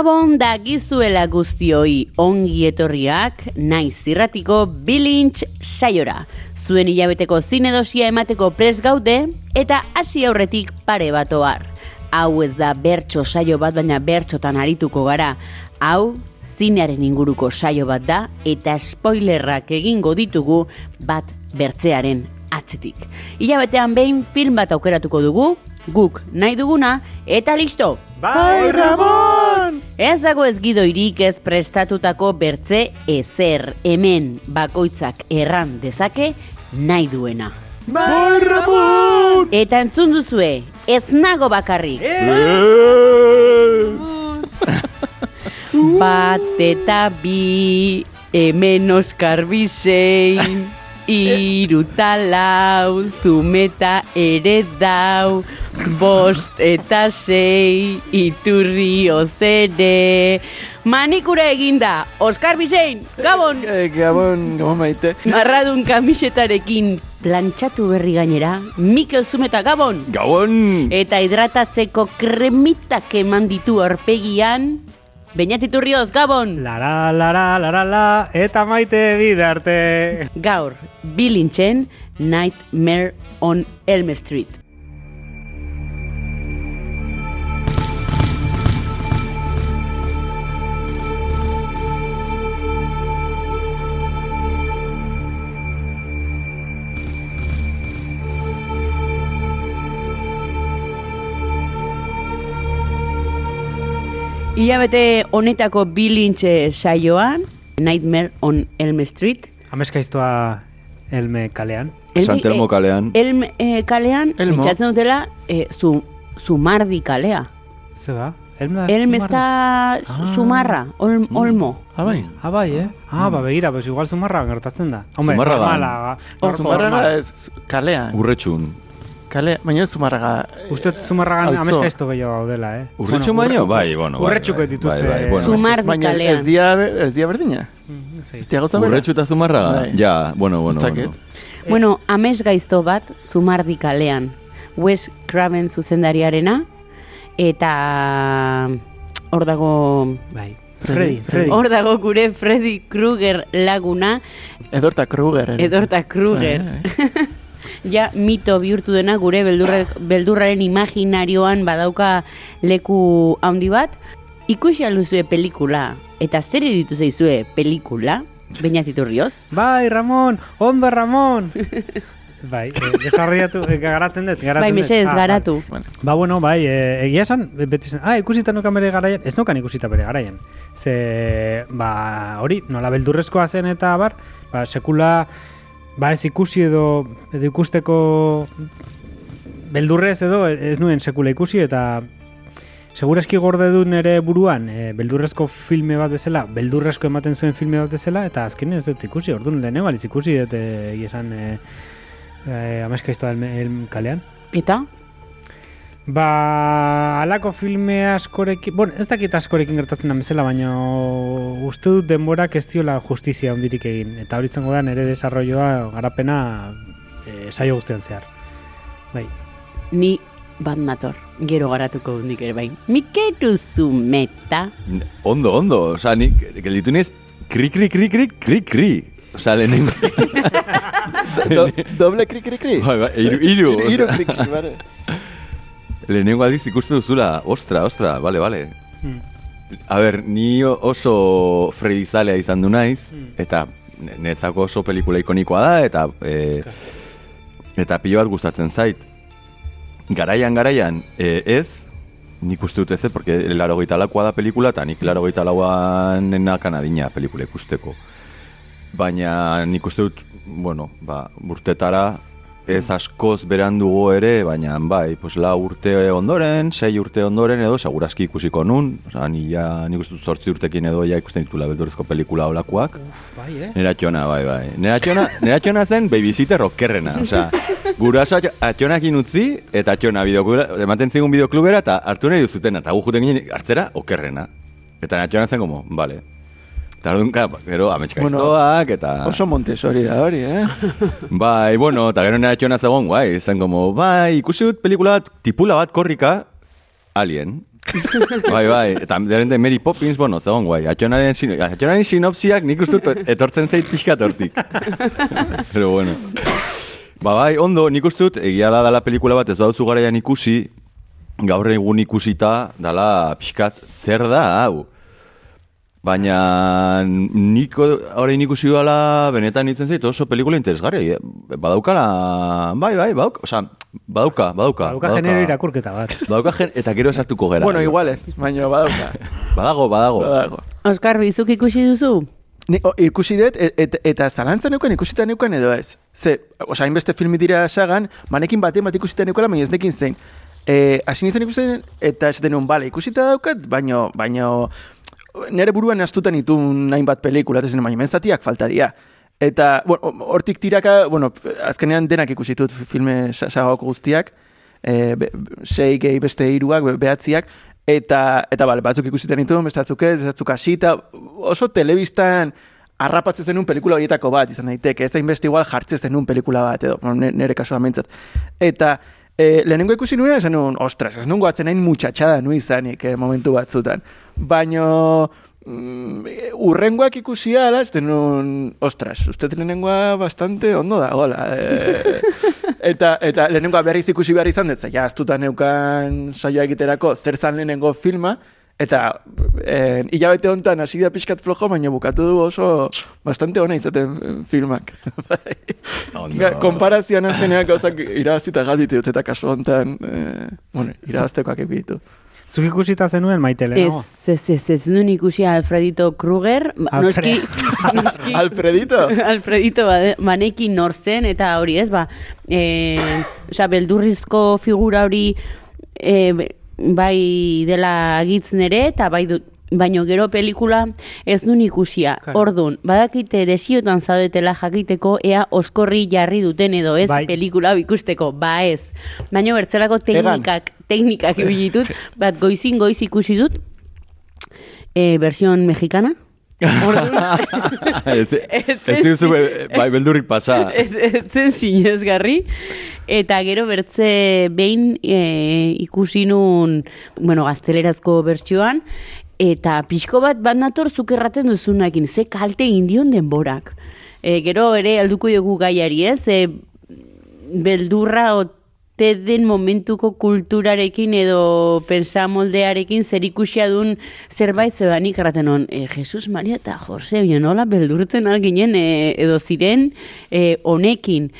Gabon da gizuela guztioi ongi etorriak naiz zirratiko bilintx saiora. Zuen hilabeteko zinedosia emateko pres gaude eta hasi aurretik pare bat ohar. Hau ez da bertso saio bat baina bertxotan arituko gara. Hau zinearen inguruko saio bat da eta spoilerrak egingo ditugu bat bertzearen atzetik. Hilabetean behin film bat aukeratuko dugu, guk nahi duguna eta listo! Bai, Ramon! Ez dago ez gidoirik ez prestatutako bertze ezer hemen bakoitzak erran dezake nahi duena. Bai, Ramon! Eta entzun duzue, ez nago bakarrik. Bat eta bi, hemen Oskar Bisein, iru eta lau, zumeta ere dau, bost eta sei, iturri ozere, manikura eginda, Oskar Bisein, Gabon! Eh, Gabon, gabon maite. Marradun kamisetarekin plantxatu berri gainera, Mikel Zumeta Gabon! Gabon! Eta hidratatzeko kremitak eman ditu aurpegian, Beñatiturrioz, Gabon! Lara, lara, lara, la, eta maite bidarte. Gaur, bilintzen Nightmare on Elm Street. Ilabete honetako bilintxe saioan, Nightmare on Elm Street. Ameskaiztoa Elme kalean. Elmi- Santelmo eh, kalean. Elm eh, kalean, Elmo. dutela, eh, zu, zumardi kalea. Ze da? Elme da Elm ez Zumarra? da zu- zumarra, ol, olmo. Ah, bai. Ah, bai, eh? Ah, ba, begira, pues igual Zumarra gertatzen da. Hombre, hor Zumarraga formal. ez, kalean. Urretxun. Kale, baina Zumarraga. Uste Zumarragan auzo. ameskaizto gehiago daudela, eh? Urretxun Bueno, baino? Bai, bueno, bai. Urretxuko bai, dituzte. bai, bai, bueno, Zumar- Baina kalean. ez dia, ez dia berdina. Mm, ez dia gauza bera. Urretxu eta zumarraga? Bai. Ja, bueno, bueno, Ez dakit. bueno. Bueno, amez gaizto bat, zumardi kalean. Wes Craven zuzendariarena, eta hor dago... Bai. Freddy, Freddy. Hor dago gure Freddy Krueger laguna, Edorta Kruger. ere. Edorta Kruger. Bai, ja mito bihurtu dena gure beldurre, beldurraren imaginarioan badauka leku handi bat. Ikusi aluzue pelikula, eta zer ditu zaizue pelikula, Beñatiturrioz? Bai, Ramon! Ondo, Ramon! bai, eh, desarrollatu, eh, garatzen dut, garatzen Bai, mesedez, Ah, garatu. Bueno, Ba, bueno, bai, e, egia esan, beti zen, ah, ikusita nukan bere garaian, ez nukan ikusita bere garaian. Ze, ba, hori, nola beldurrezkoa zen eta bar, ba, sekula, ba, ez ikusi edo, edo ikusteko beldurrez edo, ez nuen sekula ikusi eta Segurazki gorde dut nere buruan, e, beldurrezko filme bat bezala, beldurrezko ematen zuen filme bat bezala, eta azkenean ez dut ikusi, orduan lehenengo aliz ikusi, dut e, egia esan e, e, amaizkaiztoa elm, elm kalean. Eta? Ba, alako filme askorekin, bueno, ez dakit askorekin gertatzen da bezala, baina uste dut denborak ez diola justizia ondirik egin. Eta hori izango da nire desarrolloa, garapena, e, saio guztian zehar. Bai. Ni bat nator, gero garatuko hundik ere bai. Mikeru zumeta. Ondo, ondo. Osa, nik gelditu nez, kri, kri, kri, kri, kri, kri. Osa, lehenengo. Do, doble kri kri kri. Bai, bai, iru, iru. Iru kri kri, bale. Lehenengo aldiz ikustu duzula, ostra, ostra, bale, bale. Hmm. A ber, ni oso Freddy zalea izan du naiz, Hmm. eta ne- nezako oso pelikula ikonikoa da, eta e, eta pilo bat gustatzen zait. Garaian, garaian, e, ez, nik uste dut ez, porque laro lakoa da pelikula, eta nik laro lauan nenakan adina pelikula ikusteko. Baina nik uste dut, bueno, ba, urtetara ez askoz berandugo ere, baina bai, pues, la urte ondoren, sei urte ondoren edo, segurazki ikusiko nun, oza, ni ja, nik uste zortzi urtekin edo ja ikusten ditula beldurrezko pelikula olakoak. Uf, bai, eh? Nera txona, bai, bai. Nera txona, nera txona zen babysitter okerrena. Osea, guraso atx- atxonakin utzi, eta atxona bideoklubera, ematen zigun bideoklubera, eta hartu nahi duzuten, eta gu juten ginen hartzera okerrena. Eta nera txona zen como, vale. Eta orduan, ka, gero, ametska Bueno, eta... Oso Montessori da hori, eh? Bai, bueno, eta gero nera txona zegoen, guai, zen como, bai, ikusi dut pelikula bat, tipula bat korrika, Alien. bai, bai, eta derrente Mary Poppins, bueno, zegoen guai, atxonaren, sino, atxonaren sinopsiak nik uste dut etortzen zait pixka tortik. Pero bueno. Ba, bai, ondo, nik uste dut, egia da dala pelikula bat ez dauzu garaian ikusi, gaur egun ikusita dala pixkat zer da, hau. Baina nik orain ikusi dala benetan itzen zait oso pelikula interesgarria. Badaukala, bai, bai, badauk, osea, badauka, badauka. Dauka genero irakurketa bat. Badauka gen, eta gero esartuko gera. Bueno, igual ez, baina badauka. Badago, badago. Badago. Oskar, bizuk ikusi duzu? Ni, o, ikusi dut, et, et, eta zalantzan neukan ikusita neukan edo ez. Ze, osea, hainbeste filmi dira sagan, manekin baten bat ikusita neukala, baina ez nekin zein. E, Hasi nintzen ikusten, eta ez denun, bale, ikusita daukat, baino, baino, nere buruan astutan ditu hainbat pelikula, ez baina menzatiak faltaria. Eta, bueno, hortik tiraka, bueno, azkenean denak ikusi ditut filme sa- sagako guztiak, e, be, sei gehi beste hiruak, be- behatziak, eta, eta bale, batzuk ikusiten dituen, beste batzuk ez, batzuk hasita, oso telebistan harrapatzen zenun pelikula horietako bat, izan daiteke, ez hainbeste igual jartzen zenun pelikula bat, edo, nere kasua mentzat. Eta, e, lehenengo ikusi nuen, esan nuen, ostras, ez nuen goatzen hain mutxatxada nu izanik eh, momentu batzutan. Baino, mm, urrengoak ikusi ala, ez denun, ostras, uste lehenengoa bastante ondo da, gola. E, eta, eta lehenengoa berriz ikusi behar izan dut, ja, astuta neukan saioa egiterako zer zan lehenengo filma, eta en, hilabete honetan hasi da pixkat flojo, baina bukatu du oso bastante ona izaten eh, filmak. Konparazioan azkenean gauzak irabazita galditu dut, eta kasu honetan, eh, bueno, irabaztekoak egitu. Zuk ikusita zenuen maite Ez, lehenago? ez, ez, ez nuen ikusi Alfredito Kruger, ba, Alfred. noski, noski, Alfredito? Alfredito bade- banekin nor zen, eta hori ez, ba, e, osea, beldurrizko figura hori e, bai dela agitzen ere, eta bai du, baino gero pelikula ez nun ikusia. Claro. Ordun, badakite desiotan zaudetela jakiteko ea oskorri jarri duten edo ez Bai. pelikula ikusteko, ba ez. Baino bertzelako teknikak, teknikak ibilitut, bat goizin goiz ikusi dut, e, versión mexicana. Ez, Ez duzu, bai, beldurrik pasa. ez, zen sinesgarri. Eta gero bertze behin e, ikusi nun, bueno, gaztelerazko bertsioan, eta pixko bat bat nator zuk erraten duzunakin, ze kalte indion denborak. E, gero ere alduko dugu gaiari ez, e, beldurra ote den momentuko kulturarekin edo pensamoldearekin zer ikusia dun zerbait zebanik erraten hon, e, Jesus Maria eta Jose, nola beldurtzen alginen e, edo ziren e, honekin.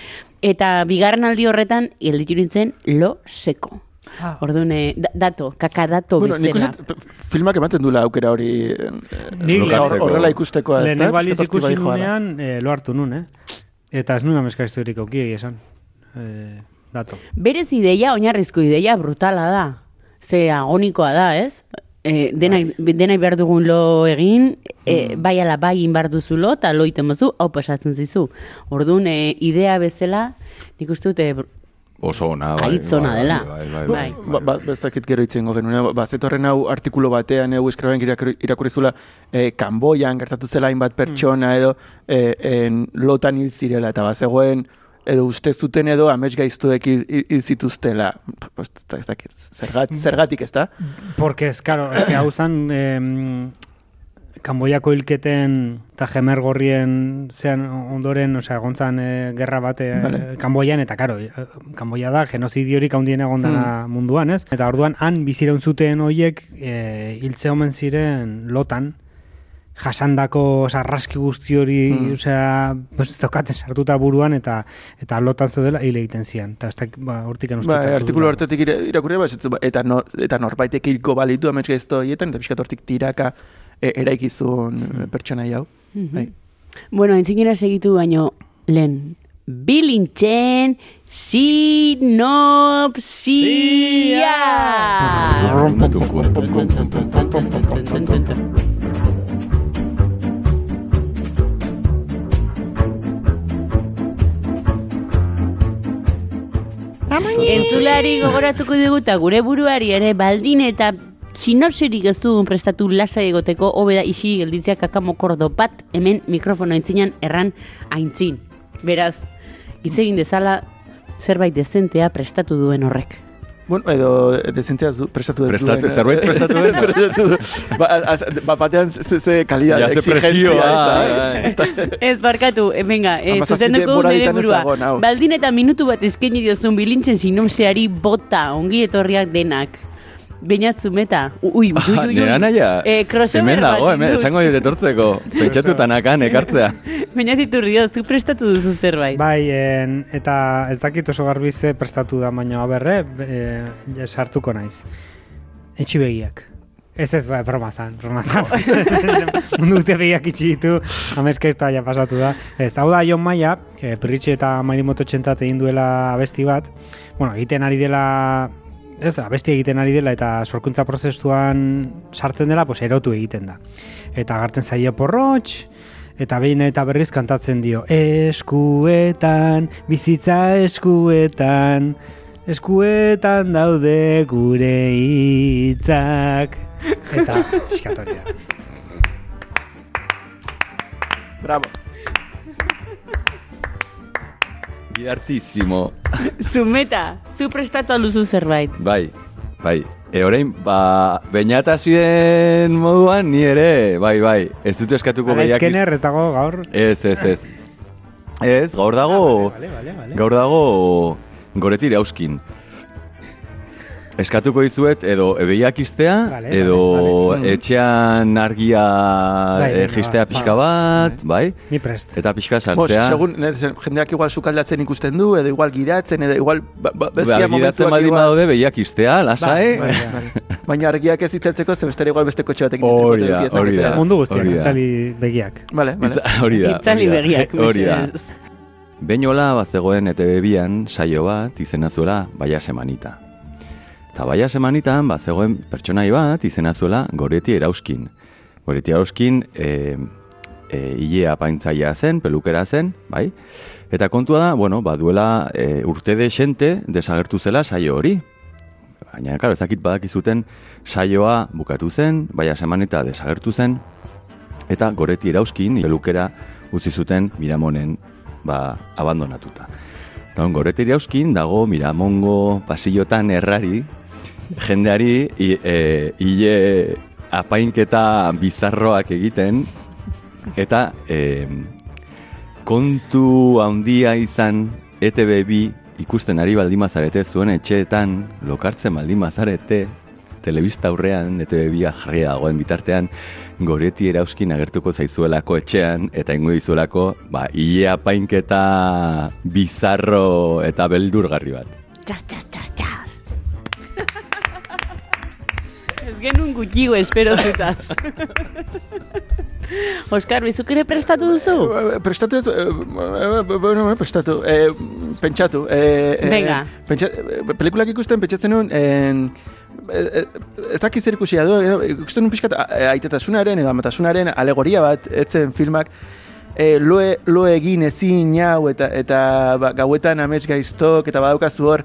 Eta bigarren aldi horretan, gelditu nintzen lo seko. Ah. Orduan, e, da- dato, kakadato Bueno, nik bezala. uste, p- filmak ematen duela aukera hori eh, Nik- eh, hor- horrela ikustekoa, baliz Pixkat hortik ikusi bai nunean, eh, lo hartu nun, eh? Eta ez nuen amezka historik auki esan. Eh, dato. Berez ideia, oinarrizko ideia brutala da. Ze agonikoa da, ez? E, denai, denai behar dugun lo egin, e, bai ala bai egin behar duzu lo, eta lo iten bazu, hau pasatzen zizu. Orduan, e, idea bezala, nik uste dute, Oso ona, bai. Haitz ona bai, dela. Bai, bai, Bai. bai. Ba, ba, ez dakit gero itzengo genuen, ba, zetorren hau artikulu batean, egu eskraben irakurri zula, eh, Kanboian gertatu zela hainbat pertsona edo eh, en, lotan hil zirela, eta bazegoen, edo uste zuten edo amets gaiztuek hil, hil- hil zituztela. Pues, ez dakit, zergat, zergatik ez da? Porque, es, claro, es que hau zan, em, Kanboiako hilketen eta jemer gorrien zean ondoren, osea, gontzan e, gerra bate Vale. e, Kanboian, eta karo, e, Kanboia da genozidiorik handien egon dana munduan, ez? Eta orduan, han biziraun zuten hoiek e, hiltze omen ziren lotan, jasandako sarraski guzti hori, Hmm. osea, pues, ez daukaten sartuta buruan, eta eta lotan zeudela hil egiten zian. Eta ez da, ba, hortik Ba, artikulu hartetik ira- irakurri ba, eta, no, eta norbaitek hilko balitu amets gaizto horietan, eta pixkat hortik tiraka e, eraikizun pertsona hau. Bai. bueno, entzinera segitu baino, lehen, bilintxen, Sinopsia! Entzulari gogoratuko dugu eta gure buruari ere baldin eta sinopsirik ez dugun prestatu lasa egoteko hobeda isi gelditzea kakamokordo bat hemen mikrofono entzinan erran aintzin. Beraz, hitz egin dezala zerbait dezentea prestatu duen horrek. Bueno, edo dezentea zu, prestatu dut. Prestatu- duen, eh, zerbait prestatu duen. prestatu ba, az, ba, batean ze, ze kalidad, presioa, exigentzia, ez. Ez barkatu, eh, venga, eh, Hamazazpite zuzenduko nire ez burua. Baldin eta minutu bat eskaini diozun bilintzen sinopsiari bota, ongi etorriak denak. Beinatzu meta. Ui, ui, ui, ui, ui. Nera naia, Eh, hemen dago, hemen, dut. esango dit etortzeko. Pentsatu tanakan ekartzea. Beñatitu rio, zu prestatu duzu zerbait. Bai, en, eta ez dakit oso garbize prestatu da, baina aberre, e, ja, sartuko naiz. Etxi begiak. Ez ez, bai, broma zan, broma zan. Mundu guztia begiak itxi ditu, ameska ez da ja pasatu da. Ez, hau da Jon Maia, e, Pirritxe eta Marimoto txentat egin duela abesti bat, bueno, egiten ari dela ez, abesti egiten ari dela eta sorkuntza prozesuan sartzen dela, pues erotu egiten da. Eta agartzen zaio porrotx, eta behin eta berriz kantatzen dio eskuetan, bizitza eskuetan, eskuetan daude gure hitzak. Eta eskatoria. Bravo. Gidartizimo. Zu meta, zu prestatu alduzu zerbait. Bai, bai. E orain, ba, bainatazien moduan ni ere, bai, bai. Ez dut eskatuko gehiak Alaizkener ez dago gaur. Ez, ez, ez. Ez, gaur dago, Vale, vale, vale. gaur dago goretire hauskin. Eskatuko dizuet, edo ebeiak iztea, Vale, edo vale, vale. etxean argia Bai, eh, jistea pixka ba. bat, bai? Ni prest. Eta pixka Bos, sartzea. segun, ne, zen- jendeak igual sukaldatzen ikusten du, edo igual gidatzen, edo igual ba, ba, bestia Ba, gidatzen momentuak igual- badaude behiak iztea. Bai, Bai. Baina argiak ez itzeltzeko, ze bestera igual beste kotxe batekin izteko eduki hori da. Mundu guztiak, da. itzali begiak. Vale, vale. Hori da. Itzali begiak, Hori da. Beinola bazegoen ETV bian saio bat izena zuela Baia Semanita. Baia Semanitan bazegoen pertsonai bat izena zuela Goreti Erauskin. Goreti Erauskin e, e, ilea paintzaia zen, pelukera zen, bai? Eta kontua da, bueno, baduela e, urte de xente desagertu zela saio hori. Baina, karo, ezakit badakizuten saioa bukatu zen, Baia Semanita desagertu zen, eta Goreti Erauskin pelukera utzi zuten Miramonen ba, abandonatuta. Eta Goreti Erauskin dago Miramongo pasillotan errari, jendeari e, hile apainketa bizarroak egiten, eta e, kontu handia izan ETB bi ikusten ari baldimazarete zuen etxeetan, lokartzen baldimazarete, telebista aurrean, ETB bia jarria dagoen bitartean, goreti erauskin agertuko zaizuelako etxean, eta ingo dizuelako, ba, hile apainketa bizarro eta beldurgarri bat. Txas, txas, txas, txas. Ez genuen gutxigo espero zutaz. Oskar, bizuk ere prestatu duzu? Eh, Prestatu ez, eh, eh, bueno, eh, prestatu, eh, pentsatu. Eh, eh, Venga. Pentsa, eh, pelikulak ikusten pentsatzen nuen, en, eh, eh, ez dakit zer ikusia du, eh, ikusten nuen pixkat eh, aitatasunaren edo amatasunaren alegoria bat, etzen filmak, eh, loe, lo egin ezin hau eta eta ba, gauetan amets gaiztok eta badaukazu hor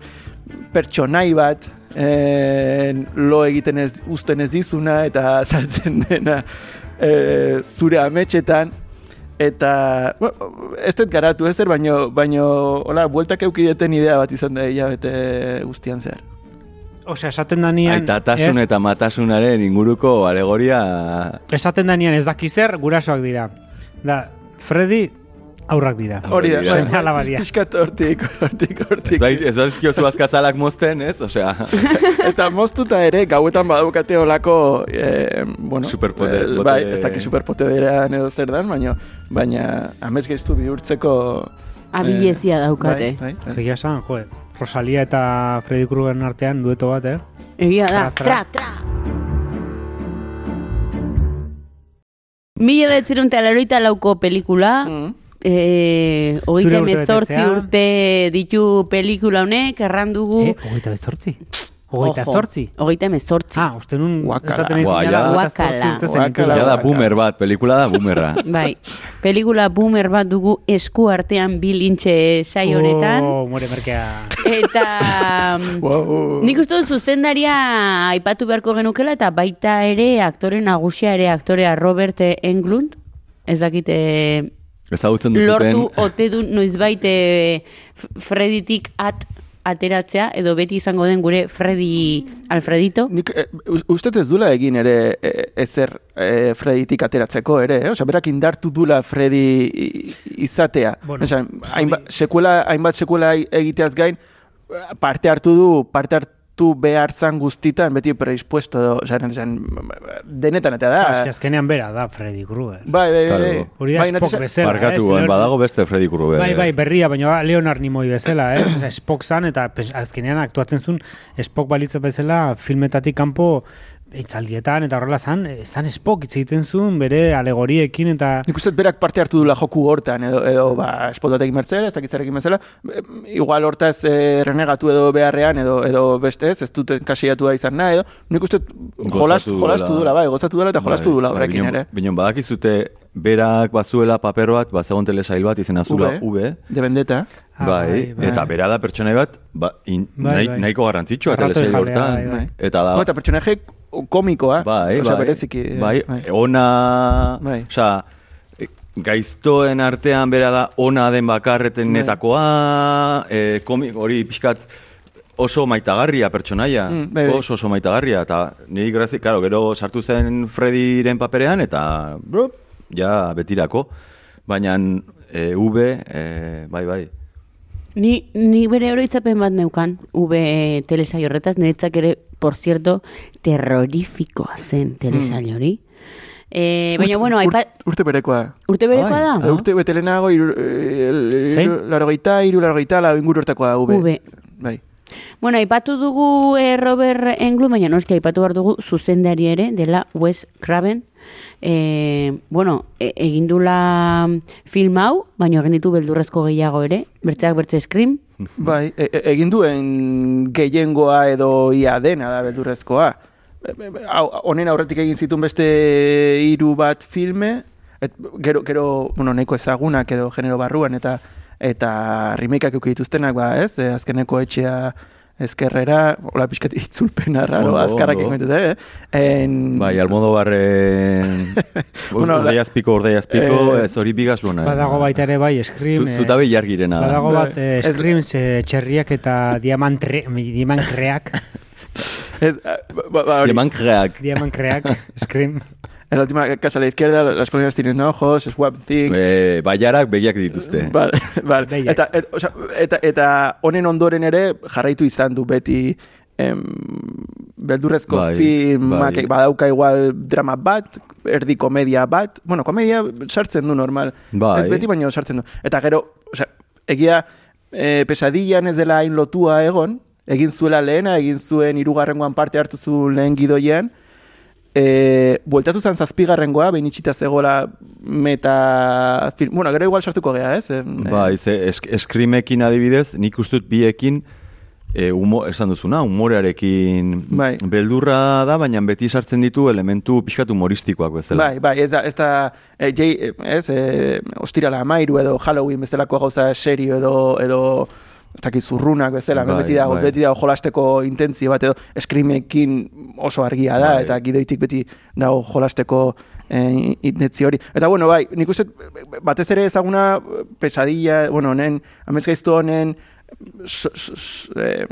pertsonai bat eh, lo egiten ez uzten ez dizuna eta saltzen dena eh, zure ametsetan eta bueno, ez dut garatu ezer baino baino hola bueltak eukideten idea bat izan da hilabete guztian zehar. Osea, esaten danian... Aitatasun ez- eta matasunaren inguruko alegoria Esaten danian ez daki zer, gurasoak dira. Da, Freddy aurrak dira. Hori da, bai, Seme alabaria. pixkat hortik, hortik, hortik. Bai, ez dazkiozu azkazalak mozten, ez? Osea, Eta moztuta ere, gauetan badaukate olako, eh, bueno, Superpoder- eh, bai, ez daki superpoterean edo zer dan, baina, baina amez gaiztu bihurtzeko... Abilezia daukate. Bai, bai, bai. Egia esan, jo, Rosalia eta Freddy Krueger artean dueto bat, eh? Egia da, tra, Tra, tra. Mila betzirun eta lauko pelikula, Mm. E, hogeita Zure urte ditu pelikula honek, erran dugu... Eh, hogeita bezortzi? Hogeita Ojo, zortzi? Hogeita emezortzi. Ah, uste nun Guakala. esaten izan dela Guakala. Guakala. da boomer bat, pelikula da boomerra. Bai, pelikula boomer bat dugu esku artean bilintxe sai honetan. Oh, more merkea. Eta Wow. nik uste dut zuzendaria aipatu beharko genukela eta baita ere aktore nagusia ere aktorea Robert Englund. Ez dakite Ezagutzen duzuten... lortu ote du noizbait eh, F- Freditik at ateratzea edo beti izango den gure Freddy Alfredito. Nik e, uste ez dula egin ere e, ezer e, Freditik ateratzeko ere, eh? Osea, berak indartu dula Freddy izatea. Bueno, Osea, zuri- hainbat, sekuela, hainbat sekuela egiteaz gain, parte hartu du, parte hartu behar zan guztitan, beti predispuesto, edo, osea, esan, denetan eta da. Eske azkenean bera da Freddy Krueger. Bai, bai, bai. Bai. Hori da Bai, Spock bezala. Barkatu, eh, badago beste Freddy Krueger. Bai, bai, berria, baina ba, Leonard Nimoy bezala, eh? Osea, Spock zan, eta azkenean aktuatzen zuen Spock balitza bezala filmetatik kanpo itzaldietan, eta horrela zan, eh, zan Spock hitz egiten zuen bere alegoriekin, eta Nik uste berak parte hartu dula joku hortan, edo, edo ba, espoltatek mertzela, ez dakitzarekin bezala, igual hortaz e, renegatu edo beharrean, edo, edo beste ez, ez dut kasiatua izan nahi, edo, nik uste jolastu, jolastu duela. dula, bai, gozatu dula eta jolastu dula horrekin binon- ere. Binon badakizute berak bazuela paper bat, bazegon telesail bat izena zula V. V. De vendetta. Ah, bai, bai, bai. eta bera da pertsonai bat, ba, in, Bai, nahi, bai. nahiko garrantzitsua telesail hortan. bai, bai. Eta da, No, eta pertsonaje komikoa. bai, Osea, bai, bereziki. bai, bai. ona, Bai. osea, e, gaiztoen artean bera da ona den bakarreten Bai. netakoa, e, komik, hori pixkat oso maitagarria pertsonaia, Mm, bai, bai. oso oso maitagarria, eta niri grazi, karo, gero sartu zen Freddyren paperean, eta bro, ja betirako, baina e, V, e, bai, bai, Ni, ni bere oroitzapen bat neukan, V telesail horretaz, niretzak ere, por cierto, terrorifikoa zen telesail hori. Eh, baina, bueno, aipa, Urte berekoa. urte berekoa Ai, da? Ah. Urte bete lehenago, iru, iru, iru, larogeita, la inguru hortakoa da, V. V. Bai. Bueno, aipatu dugu eh, Robert Englund, baina noski aipatu behar dugu zuzendari ere dela Wes Craven. E, bueno, e, egin dula film hau, baina egin ditu beldurrezko gehiago ere, bertzeak bertze Scream. Bai, e, e- egin duen gehiengoa edo ia dena da beldurrezkoa. E, e, Hau, honen aurretik egin zituen beste hiru bat filme, et, gero, gero, bueno, nahiko ezagunak edo genero barruan, eta eta remakeak dituztenak, ba, ez? E, azkeneko etxea ezkerrera, hola pixkat itzulpena raro, Ondo, azkarrak egin ditute, eh? En, bai, almodo barren, Bueno, da- urdaiazpiko, urdaiazpiko, Eh, ez hori bigas luna. badago baita ere bai Scream. Zu, eh, zutabe jargirena da. Badago Bai. bat eh, Ez- Scream eh, txerriak eta diamantre, diamantreak, ez, ba, ba, hori, Diamantreak. diamantreak, Scream. En la última casa a la izquierda, las colinas tienen ojos, Swamp Thing, E, baiarak begiak dituzte. Bal. Behiak. Eta, et, osea, eta, eta honen ondoren ere jarraitu izan du beti em, beldurrezko Bai, filmak bai. badauka igual drama bat, erdi komedia bat, bueno, komedia sartzen du normal. Bai. Ez beti baino sartzen du. Eta gero, osea, egia e, pesadillan ez dela hain lotua egon, egin zuela lehena, egin zuen hirugarrengoan parte hartu zu lehen gidoian, E, bueltatu zen zazpigarrengoa, behin itxita zegoela meta... Film, bueno, gero igual sartuko gea, ez? Em, Bai, ze esk, eskrimekin adibidez, nik ustut biekin e, humo, esan duzuna, humorearekin Bai. beldurra da, baina beti sartzen ditu elementu pixkat humoristikoak bezala. Bai, bai, ez da, ez da, e, jai, ez, e, ostirala amairu edo Halloween bezalako gauza serio edo, edo ez dakit zurrunak bezala, Bai, beti dago, bai. beti dago jolasteko intentzio bat edo eskrimekin oso argia da, Bai. eta gidoitik beti dago jolasteko eh, intentzio hori. Eta bueno, bai, nik uste batez ere ezaguna pesadilla, bueno, honen, amez gaiztu honen, so, so, so, eh,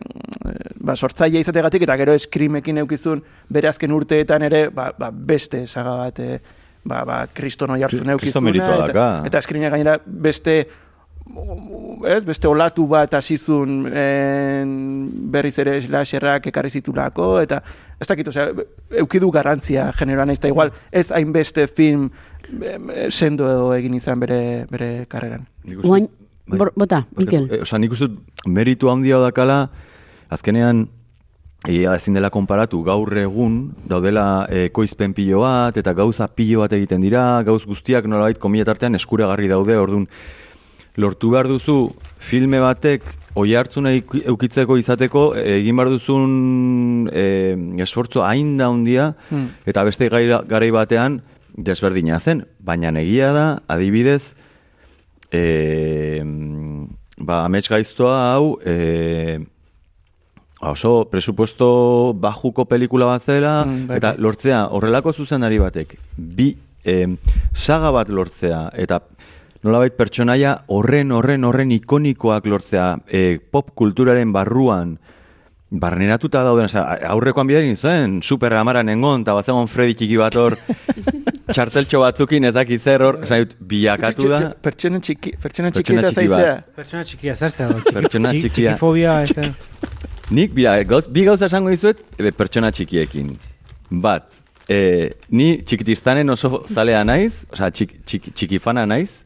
ba, sortzaile izategatik eta gero eskrimekin eukizun bere azken urteetan ere ba, ba, beste saga bat eh, ba, ba, kriston oi hartzen Kri- eukizuna eta, eta eskrinek gainera beste ez, beste olatu bat hasizun en, berriz ere slasherrak ekarri zitulako, eta ez dakit, osea, eukidu garrantzia generoan ez da igual, ez hainbeste film em, sendo edo egin izan bere, bere karreran. Guain, bai. bota. Mikel. E, Osa, nik uste meritu handia dakala, azkenean da ezin dela konparatu gaur egun daudela e, koizpen pilo bat eta gauza pilo bat egiten dira, gauz guztiak nolabait komila tartean eskuragarri daude, ordun lortu behar duzu filme batek oi hartzuna eukitzeko izateko e, egin behar duzun e, esfortzu hain da handia Hmm. eta beste garai batean desberdina zen, baina egia da adibidez e, ba, amets gaiztoa hau e, oso presupuesto bajuko pelikula bat zela, Mm, bai, eta bai. lortzea horrelako zuzendari batek bi em, saga bat lortzea eta nolabait pertsonaia horren horren horren ikonikoak lortzea e, pop kulturaren barruan barneratuta dauden, oza, aurrekoan bidea egin zuen, super amaran engon, eta bazegon Freddy txiki bat hor, txarteltxo batzukin ez dakit zer hor, esan dut, bilakatu da, Pertsona txiki, pertsona txiki eta txiki bat. zaizea. Pertsona txikia, zer zer dago? Pertsona Txiki- txikia. Txikifobia, ez da? Nik, bira, gauz, bi gauza esango dizuet e, pertsona txikiekin. Bat, e, ni txikitistanen oso zalea naiz, osea, txik, txik, txikifana naiz,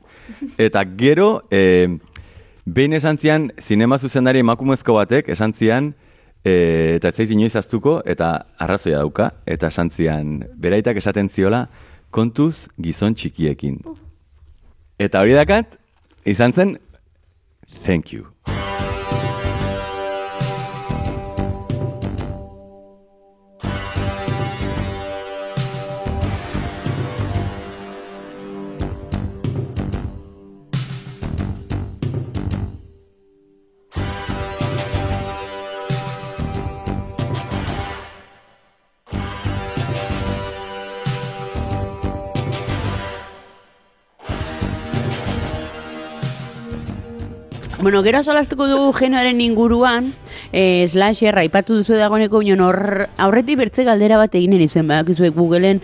eta gero, e, behin esan zian, zinema zuzendari emakumezko batek, esan zian, e, eta ez zait inoiz aztuko, eta arrazoia dauka, eta esan zian, beraitak esaten ziola, kontuz gizon txikiekin. Eta hori dakat, izan zen, thank you. Bueno, gero solastuko dugu genoaren inguruan, eh, slasher, aipatu duzu dagoeneko, bion hor, aurretik bertze galdera bat eginen izuen, badakizuek Googleen,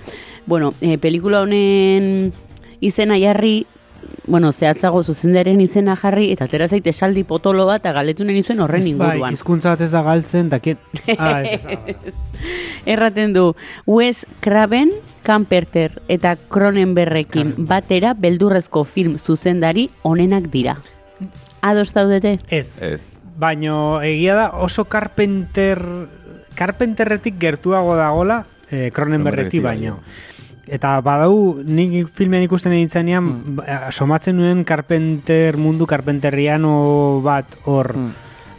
bueno, eh, pelikula honen izena jarri, bueno, zehatzago zuzendaren izena jarri, eta atera zaite esaldi potolo bat, eta galetu nahi zuen horren Bai, inguruan. hizkuntza bat ez da galtzen, da kien... Ah, ez, ez, ah, Erraten du, Wes Craven, Camperter eta Cronenberrekin batera beldurrezko film zuzendari onenak dira. Ados daudete? ez. Ez. Baino egia da oso Carpenter Carpenterretik gertuago dagola eh, Cronenberretik baino. Eta badau nik filmean ikusten egin zenean Mm. ba, somatzen nuen Carpenter mundu Carpenteriano bat hor Mm.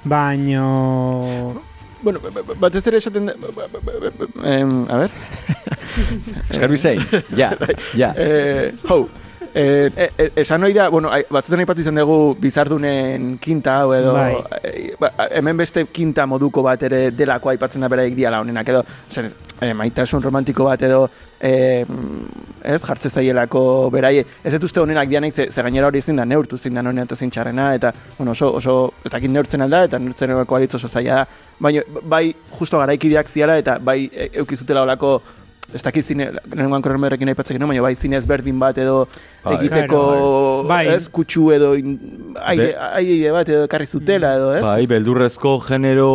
baino Bueno, ba- ba- batez ere esaten da... em, a ver. Eskarbi zein, ja, ja. Eh, hau, eh, eh, eh, esan hori da, bueno, batzutan aipatu izan dugu bizardunen kinta hau edo, Bai. eh, ba, hemen beste kinta moduko bat ere delako aipatzen da beraik diala honenak edo, zen, eh, maitasun romantiko bat edo, eh, ez, jartze zaielako beraie, ez dut uste honenak dianek, ze, ze gainera hori ezin da neurtu zein da honean eta zein txarrena, eta, bueno, oso, oso, ez dakit neurtzen alda, eta neurtzen erako alitz oso zaila da, baina, bai, justo garaikideak ziara, eta bai, eukizutela olako, ez dakit zine, nengoan Cronenbergekin aipatzen genuen, baina bai zine ezberdin bat edo Bai. egiteko, Claro, bai. ez, kutsu edo in, aire, Be- aire bat edo karri zutela edo, ez? Bai, beldurrezko genero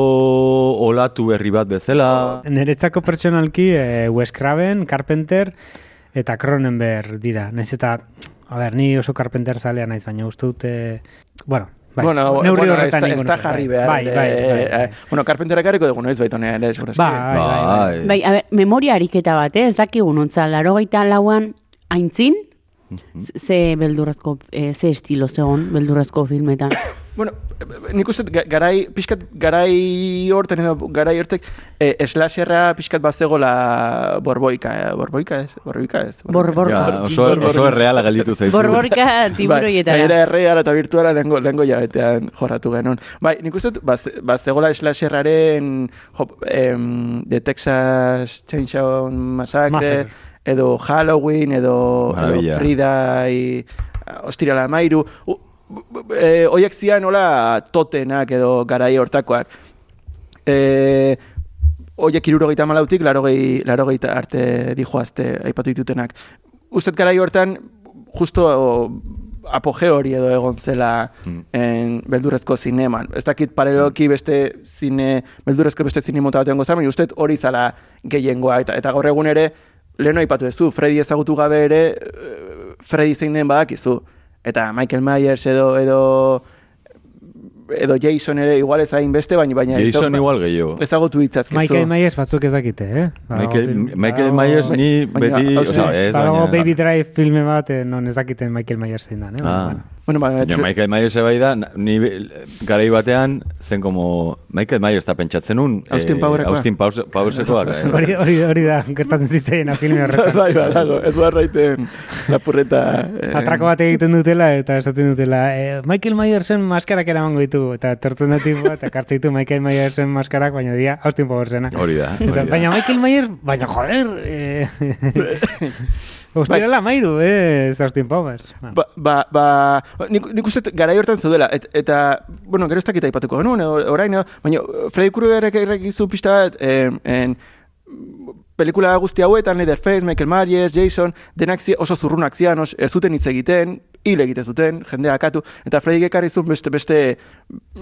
olatu berri bat bezala. Niretzako pertsonalki eh, Wes Craven, Carpenter eta Cronenberg dira. Naiz eta, a ber, ni oso Carpenter zalea naiz, baina uste dute, bueno, bai, bueno, neurri bueno, ez horretan ez da jarri behar. Bai, bai, bai, bueno, Carpenterak harriko dugu noiz baita ere, segurazki. Bai, bai, bai. Bai. Bai, a ber, memoria ariketa bat, eh? ez dakigu nontza, laro gaita lauan aintzin, ze beldurrezko, eh, ze estilo zegon beldurrezko filmetan. Bueno, nik uste ga- garai, pixkat garai horten edo garai hortek eh, slasherra pixkat bazegola borboika, eh, borboika ez, borboika ez. Borborka. Ja, oso, oso erreala gelditu zaizu. Borborka tiburoietara. Bai, era erreala eta virtuala lengo, lengo jabetean jorratu genuen. Bai, nik uste dut, baz, bazegola slasherraren jo, em, The Texas Chainsaw Massacre, Massacre. edo Halloween, edo, edo. Frida, i, Ostirala Mairu, e, oiek zian hola totenak edo garai hortakoak. E, oiek irurogeita malautik, larogei, larogeita arte dijoazte aipatu ditutenak. Ustet garai hortan, justo apogeo hori edo egon zela Mm. en beldurrezko zineman. Ez dakit paraleloki beste zine, beldurrezko beste zine mota batean gozan, baina ustet hori zala gehiengoa. Eta, eta gaur egun ere, lehen aipatu duzu, Freddy ezagutu gabe ere, eh, Freddy zein den badakizu. Eta Michael Myers edo, edo edo Jason ere igual ez hain beste, baina baina Jason dau- igual gehiago. ezagutu ditzazkezu. Michael Myers batzuk ez dakite, eh? Badago Michael, film- Michael badago- Myers ni baina, beti, hau osea, zen, ez, Badago baina... Baby Drive filme bat, non ez dakiten Michael Myers zein da, eh? Ah. Bueno, ba, Baina tri- Michael Myers bai da, ni garai batean, zen como Michael Myers eta pentsatzen un... Austin Powersekoa. Austin Powersekoak. eh. Hori, hori, hori da, gertatzen zitzaien filme horretan. bai, bai, dago, Edward Wrighten lapurreta... eh, Atrako bat egiten dutela eta esaten dutela eh, Michael Myersen maskarak eramango ditugu eta tertzen da tipo eta kartu ditu Michael Myersen maskarak baina dia Austin Powersena Hori da, hori da. baina Michael Myers baina joder eh, Ostirala mairu, eh, Austin Powers. Ba, ba, ba, nik, nik uste dut garai hortan zeudela, et, eta, bueno, gero ez dakit aipatuko genuen, orain, baina Freddy Kruegerek errekizu pixta bat, en, en, pelikula guzti hauetan, Leatherface, Michael Myers, Jason, denak zi- oso zurrunak zian, os, ez zuten hitz egiten, hil egiten zuten, jendea akatu, eta Freddy ekarri zuen beste, beste,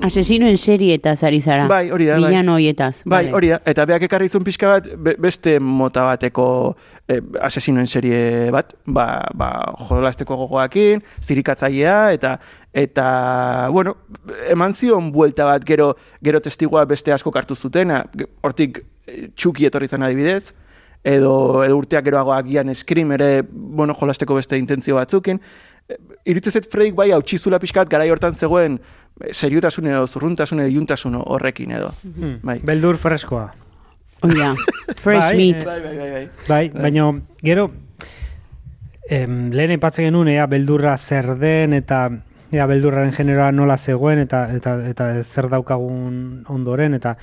Asesinoen serie zari zara. Bai, hori da, bai. Villano hoietaz. bai, vale. hori da, eta beak ekarri zuen pixka bat, be- beste mota bateko eh, asesinoen serie bat, ba, ba, jolasteko gogoakin, zirikatzailea, eta, eta, bueno, eman zion buelta bat gero, gero testigua beste asko hartu zutena, ge- hortik txuki etorri zen adibidez, edo, edo urteak geroago agian Scream ere, bueno, jolasteko beste intentzio batzukin. Eh, Iruditzen zait Freik bai hautsizula pixkat garai hortan zegoen eh, seriotasun edo zurruntasun edo iuntasun horrekin edo. Bai. Beldur freskoa Hori da. Fresh Bai, meat. eh, Bai, bai, bai, bai. Bai, baina gero em, lehen aipatzen genuen ea beldurra zer den eta ea beldurraren generoa nola zegoen eta eta, eta zer daukagun ondoren eta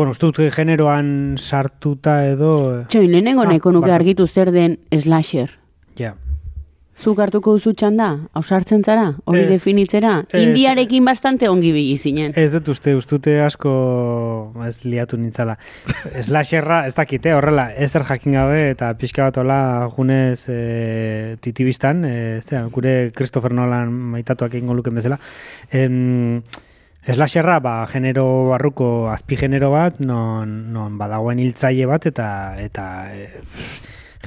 bueno, uste dut generoan sartuta edo Txoin, lehenengo Ah, nahiko nuke argitu zer den slasher. ja. Zuk hartuko duzu txanda? Ausartzen zara? Hori Ez. definitzera? Ez. Indiarekin bastante ongi bili zinen. Ez dut uste, ustute asko ez liatu nintzala. Slasherra, ez dakite, horrela, ezer jakin gabe eta pixka bat hola junez e, titibistan, e, zera, gure Christopher Nolan maitatuak egingo luken bezala. Em, Slasherra, ba, genero barruko azpi genero bat, non, non badagoen hiltzaile bat eta eta e,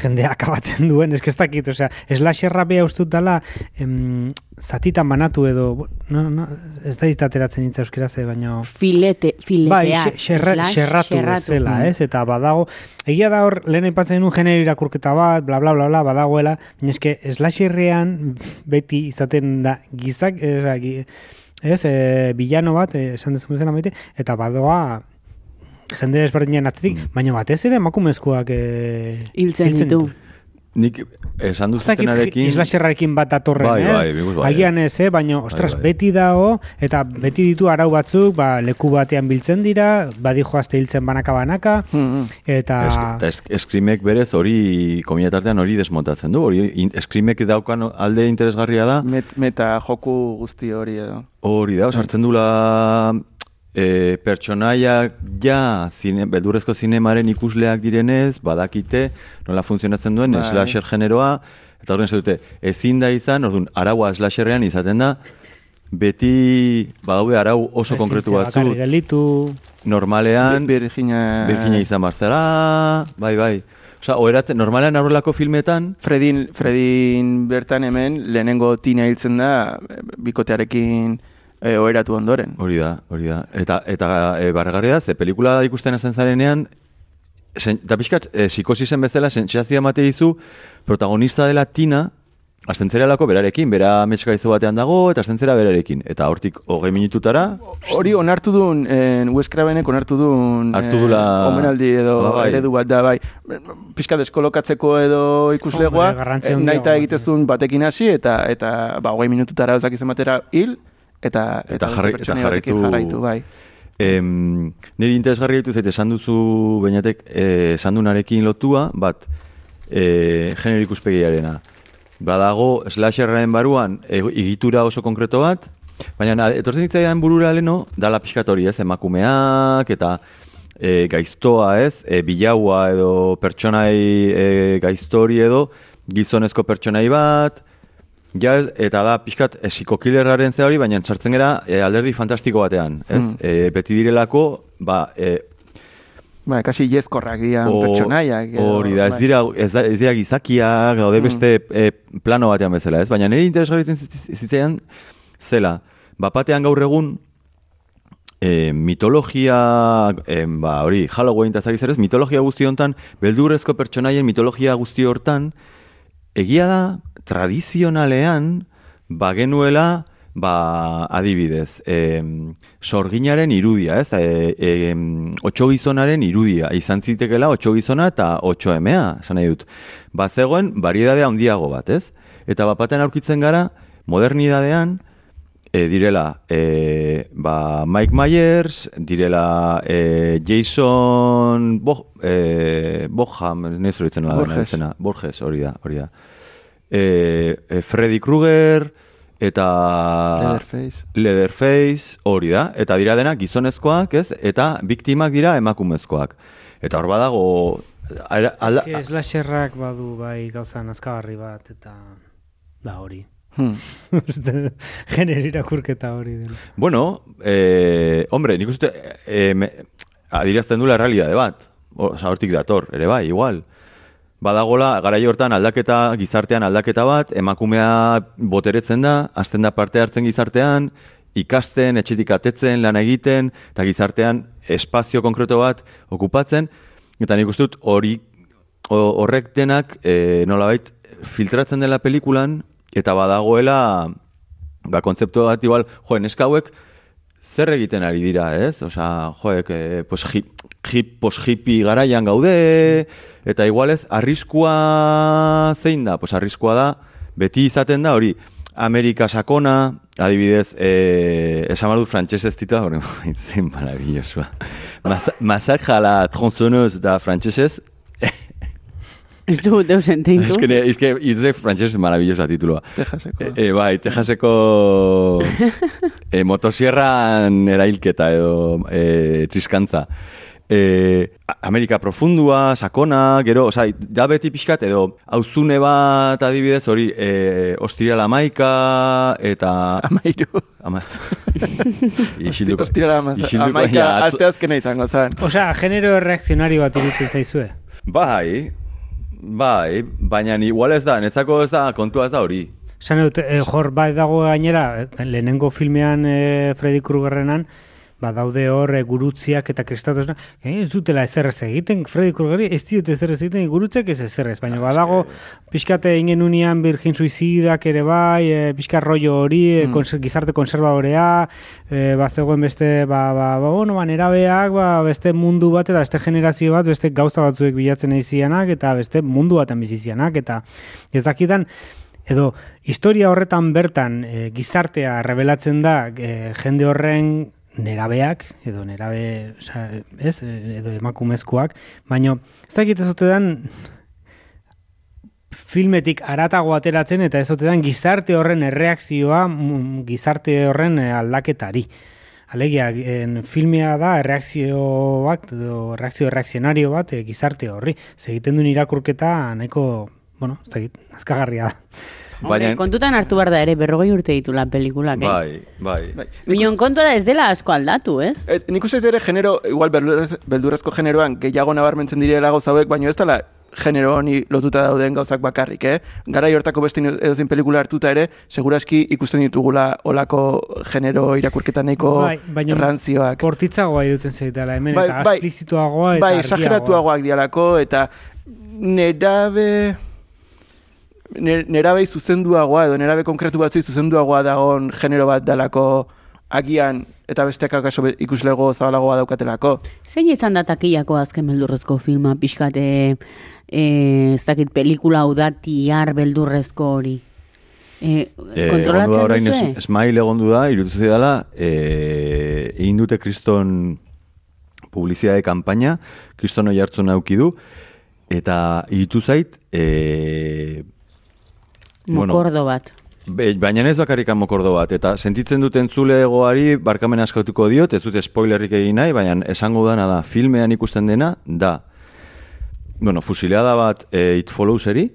jendea akabatzen duen, eske ez dakit, osea, slasherra beha ustut dala em, zatitan banatu edo, no, no, ez da izateratzen hitza euskera ze, baina... Filete, Bai, fileteak. xe- xerra, xerratu bezala, Mm. ez? Eta badago, egia da hor, lehen aipatzen genuen genero irakurketa bat, bla, bla, bla, bla, badagoela, baina eske, slasherrean beti izaten da gizak, ez, gi- ez e, bilano bat, eh, esan dezun bezala maite, eta badoa jende desberdinen atzetik, baina batez ere emakumezkoak e, Hiltzen ditu. Nik esan duzutenarekin... islasherrarekin bat datorren, Bai, eh? bai, bai. Agian ez, eh? baina, ostras, bai. beti dago, eta beti ditu arau batzuk, ba, leku batean biltzen dira, badi joazte hiltzen banaka-banaka, Mm, eta... Eta esk, eskrimek berez hori, kominatartean hori desmontatzen du, hori in, eskrimek daukan alde interesgarria da, Met, meta joku guzti hori edo. hori da, sartzen dula e, pertsonaiak ja zine, beldurrezko zinemaren ikusleak direnez, badakite nola funtzionatzen duen Bai. slasher generoa, eta horren dute, ezin da izan, orduan, araua slasherrean izaten da, beti badaude arau oso konkretu batzu, gelditu, normalean, Virginia... Birkina izan barzara, bai, bai. Osa, oheratzen, normalean aurrelako filmetan, Fredin, Fredin bertan hemen lehenengo tina hiltzen da bikotearekin eh, oheratu ondoren. hori da, hori da. Eta, eta e, barregarria da, ze pelikula ikusten hasten zarenean, sen, eta pixkat, e, psikosisen bezala, sentsazioa emate dizu, protagonista dela Tina, Azten zeralako berarekin, bera metxkaizu batean dago, eta azten zera berarekin. Eta hortik hogei minututara, Hori onartu duen, en, Wes Cravenek onartu duen Hartu dula- omenaldi edo Ba, bai. eredu bat da, bai. Pixka deskolokatzeko edo ikuslegoa, eh, handia nahita bat, egitezun batekin hasi, eta, eta ba, hogei minututara ezak izan batera hil, eta, Eta jarrai- pertsonaia eta jarraitu- jarraitu, bai. Em, niri interesgarri ditu zait esan duzu bainatek eh, esan dunarekin lotua, bat e, genero ikuspegiarena. Badago slasherren baruan e, egitura oso konkreto bat, baina na- etortzen zitzaidan burura leno, dala pixkat hori ez, emakumeak eta e, gaiztoa ez, e, bilaua edo pertsonai e, gaiztori edo gizonezko pertsonai bat, Ja, eta da pixkat e, psikokillerraren ze hori, baina sartzen gera e, alderdi fantastiko batean, ez? Mm. E, beti direlako, ba, e, Bai, kasi jezkorrak o- pertsonaiak. Hori da, ez bai. dira, ez, da, ez dira gizakiak, daude Mm. beste e, plano batean bezala, ez? Baina niri interesgarritzen zitzaidan zela, bapatean gaur egun, e, mitologia, e, ba, hori, Halloween eta zari zerez, mitologia guzti hontan, beldurrezko pertsonaien mitologia guzti hortan, egia da, tradizionalean, bagenuela, ba, adibidez, e, sorginaren irudia, ez? E, e, otxo gizonaren irudia, izan zitekela otxo gizona eta otxo emea, esan nahi dut. Ba, zegoen, variedadea handiago bat, ez? Eta bapaten aurkitzen gara, modernidadean, e, direla e, ba, Mike Myers, direla e, Jason Bo, e, Boham, nezu horitzen Borges. Borges, hori da, hori da. E, e, Freddy Krueger, eta Leatherface. Leatherface, hori da, eta dira dena gizonezkoak, ez? Eta biktimak dira emakumezkoak. Eta hor badago... Ala, Eske slasherrak badu bai gauza nazkagarri bat eta da hori. Hmm. Uste, Genero irakurketa hori dela. bueno, eh, hombre, nik uste eh, me, adirazten dula realidade bat. Osa, hortik dator, ere bai, igual. Badagola, garai hortan aldaketa, gizartean aldaketa bat, emakumea boteretzen da, hasten da parte hartzen gizartean, ikasten, etxetik atetzen, lan egiten, eta gizartean espazio konkreto bat okupatzen, eta nik dut hori ho- horrek denak e, nolabait filtratzen dela pelikulan, eta badagoela ba, kontzeptu bat igual, jo, neska hauek zer egiten ari dira, ez? Osea, joek, e, pues, hip, hip, pos hippie garaian gaude, eta igualez, arriskua zein da? Pues arriskua da, beti izaten da hori, Amerika sakona, adibidez, e, esan badut frantsesez titua, hori, zein marabillosua. Masa- Masakra la tronzoneuse da frantsesez, Ez du deus Es enteintu. que, es que hice francés maravillosa titulua. Texaseko. E, e, bai, Texaseko e, motosierran erailketa edo e, triskantza. E, Amerika profundua, sakona, gero, osea, da beti pixkat edo auzune bat adibidez hori e, ostiriala maika eta... Amairu. Ama... Isilduko. Amaz- isilduko, amaika atzo- aste azkena izango zen. Osea, genero reakzionario bat irutzen zaizue. Bai, bai, baina igual ez da, netzako ez da, kontua ez da hori. Esan dut, eh, jor bai dago gainera, eh, lehenengo filmean eh, Freddy Kruegerrenan, ba daude hor eh, gurutziak eta kristatos, eh, ez dutela ezer ez egiten, Freddy Kruegeri ez diote ezer ez egiten, gurutziak ez ezer ez, baina badago pixkate ingen unian virgin suizidak ere bai, e, pixka rollo hori, mm. konser, gizarte konservadorea, e, ba zegoen beste, ba, ba, ba, bueno, ba, nerabeak, ba, beste mundu bat eta beste generazio bat, beste gauza batzuek bilatzen eizianak, eta beste mundu baten bizizianak, eta ez dakidan, edo historia horretan bertan e, gizartea revelatzen da e, jende horren nerabeak, edo nerabe, oza, ez, e, edo emakumezkoak, baino ez dakit ez dan filmetik aratago ateratzen eta ez dan gizarte horren erreakzioa gizarte horren eh, aldaketari. Alegia, en filmea da erreakzio bat, edo reakzio erreakzionario bat eh, gizarte horri. Ze egiten duen irakurketa nahiko, bueno, ez dakit, azkagarria da. Hombre, Baina- kontutan hartu behar da ere, berrogei urte ditu la pelikulak, eh? Bai, bai. Bai. Minon kontua da ez dela asko aldatu, eh? Et, nik uste ere genero, igual beldurrezko generoan gehiago nabarmentzen direla gauza hauek, baina ez dela genero honi lotuta dauden gauzak bakarrik, eh? Gara hortako beste edozein pelikula hartuta ere, seguraski ikusten ditugula olako genero irakurketa nahiko Bai, baina ranzioak. Bortitzagoa irutzen zaitela hemen, Bai, eta bai. esplizituagoa eta bai, argiagoa. esageratuagoak dialako, eta nerabe... ne- Nerabei zuzenduagoa, edo nerabe konkretu batzuei zuzenduagoa dagon genero bat dalako agian, eta besteak akaso ikuslego zabalagoa daukatelako. Zein izan da takillako azken beldurrezko filma, pixkate, e, ez dakit, pelikula hau da tiar beldurrezko hori. E, Eh, kontrolatzen egon du da orain duzue? es- Smile egondu da, irutu zidala, eh, egin dute kriston publizidade kanpaina, kriston oi hartzen auki du, eta iritu zait, eh, bueno, Mokordo bat. Be, baina ez bakarrikan mokordo bat, eta sentitzen duten zulegoari barkamen askatuko diot, ez dute spoilerrik egin nahi, baina esango dana da, filmean ikusten dena, da, bueno, fusileada bat e, It Followseri,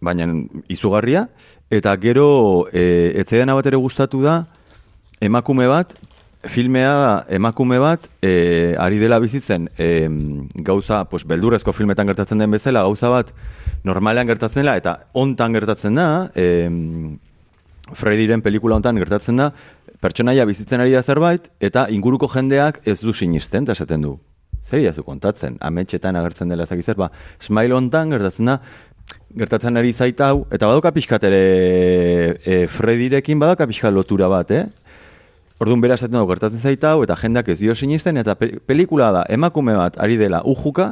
baina izugarria, eta gero, e, etzeena bat ere gustatu da, emakume bat, filmea emakume bat e, ari dela bizitzen e, gauza, pues, beldurrezko filmetan gertatzen den bezala, gauza bat normalean gertatzen dela, eta hontan gertatzen da, e, Freddyren pelikula hontan gertatzen da, pertsonaia bizitzen ari da zerbait, eta inguruko jendeak ez du sinisten, eta esaten du. Zer idazu kontatzen, ametxetan agertzen dela ezak ba, smile hontan gertatzen da, gertatzen ari zait hau, eta badoka pixkat ere e, Freddyrekin badoka pixkat lotura bat, eh? Orduan bera esaten dugu gertatzen zait hau, eta jendak ez dio sinisten, eta pe pelikula da, emakume bat ari dela ujuka,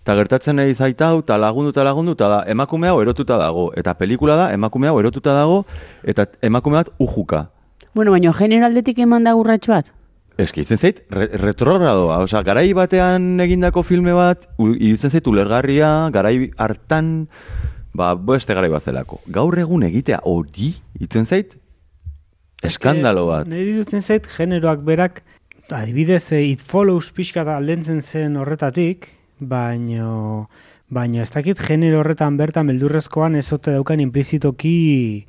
eta gertatzen ari zait hau, eta lagundu eta lagundu, eta da, emakume hau erotuta dago. Eta pelikula da, emakume hau erotuta dago, eta emakume bat ujuka. Bueno, baina genero aldetik eman da urratxo bat? Eski, itzen zait, re retrogradoa, osea, garai batean egindako filme bat, iruditzen zait ulergarria, garai hartan, ba, beste garai bat zelako. Gaur egun egitea hori, itzen zait, eskandalo bat. Niri dutzen zait, generoak berak, adibidez, eh, it follows pixka da aldentzen zen horretatik, baino, baino ez dakit genero horretan bertan beldurrezkoan ez ote daukan implizitoki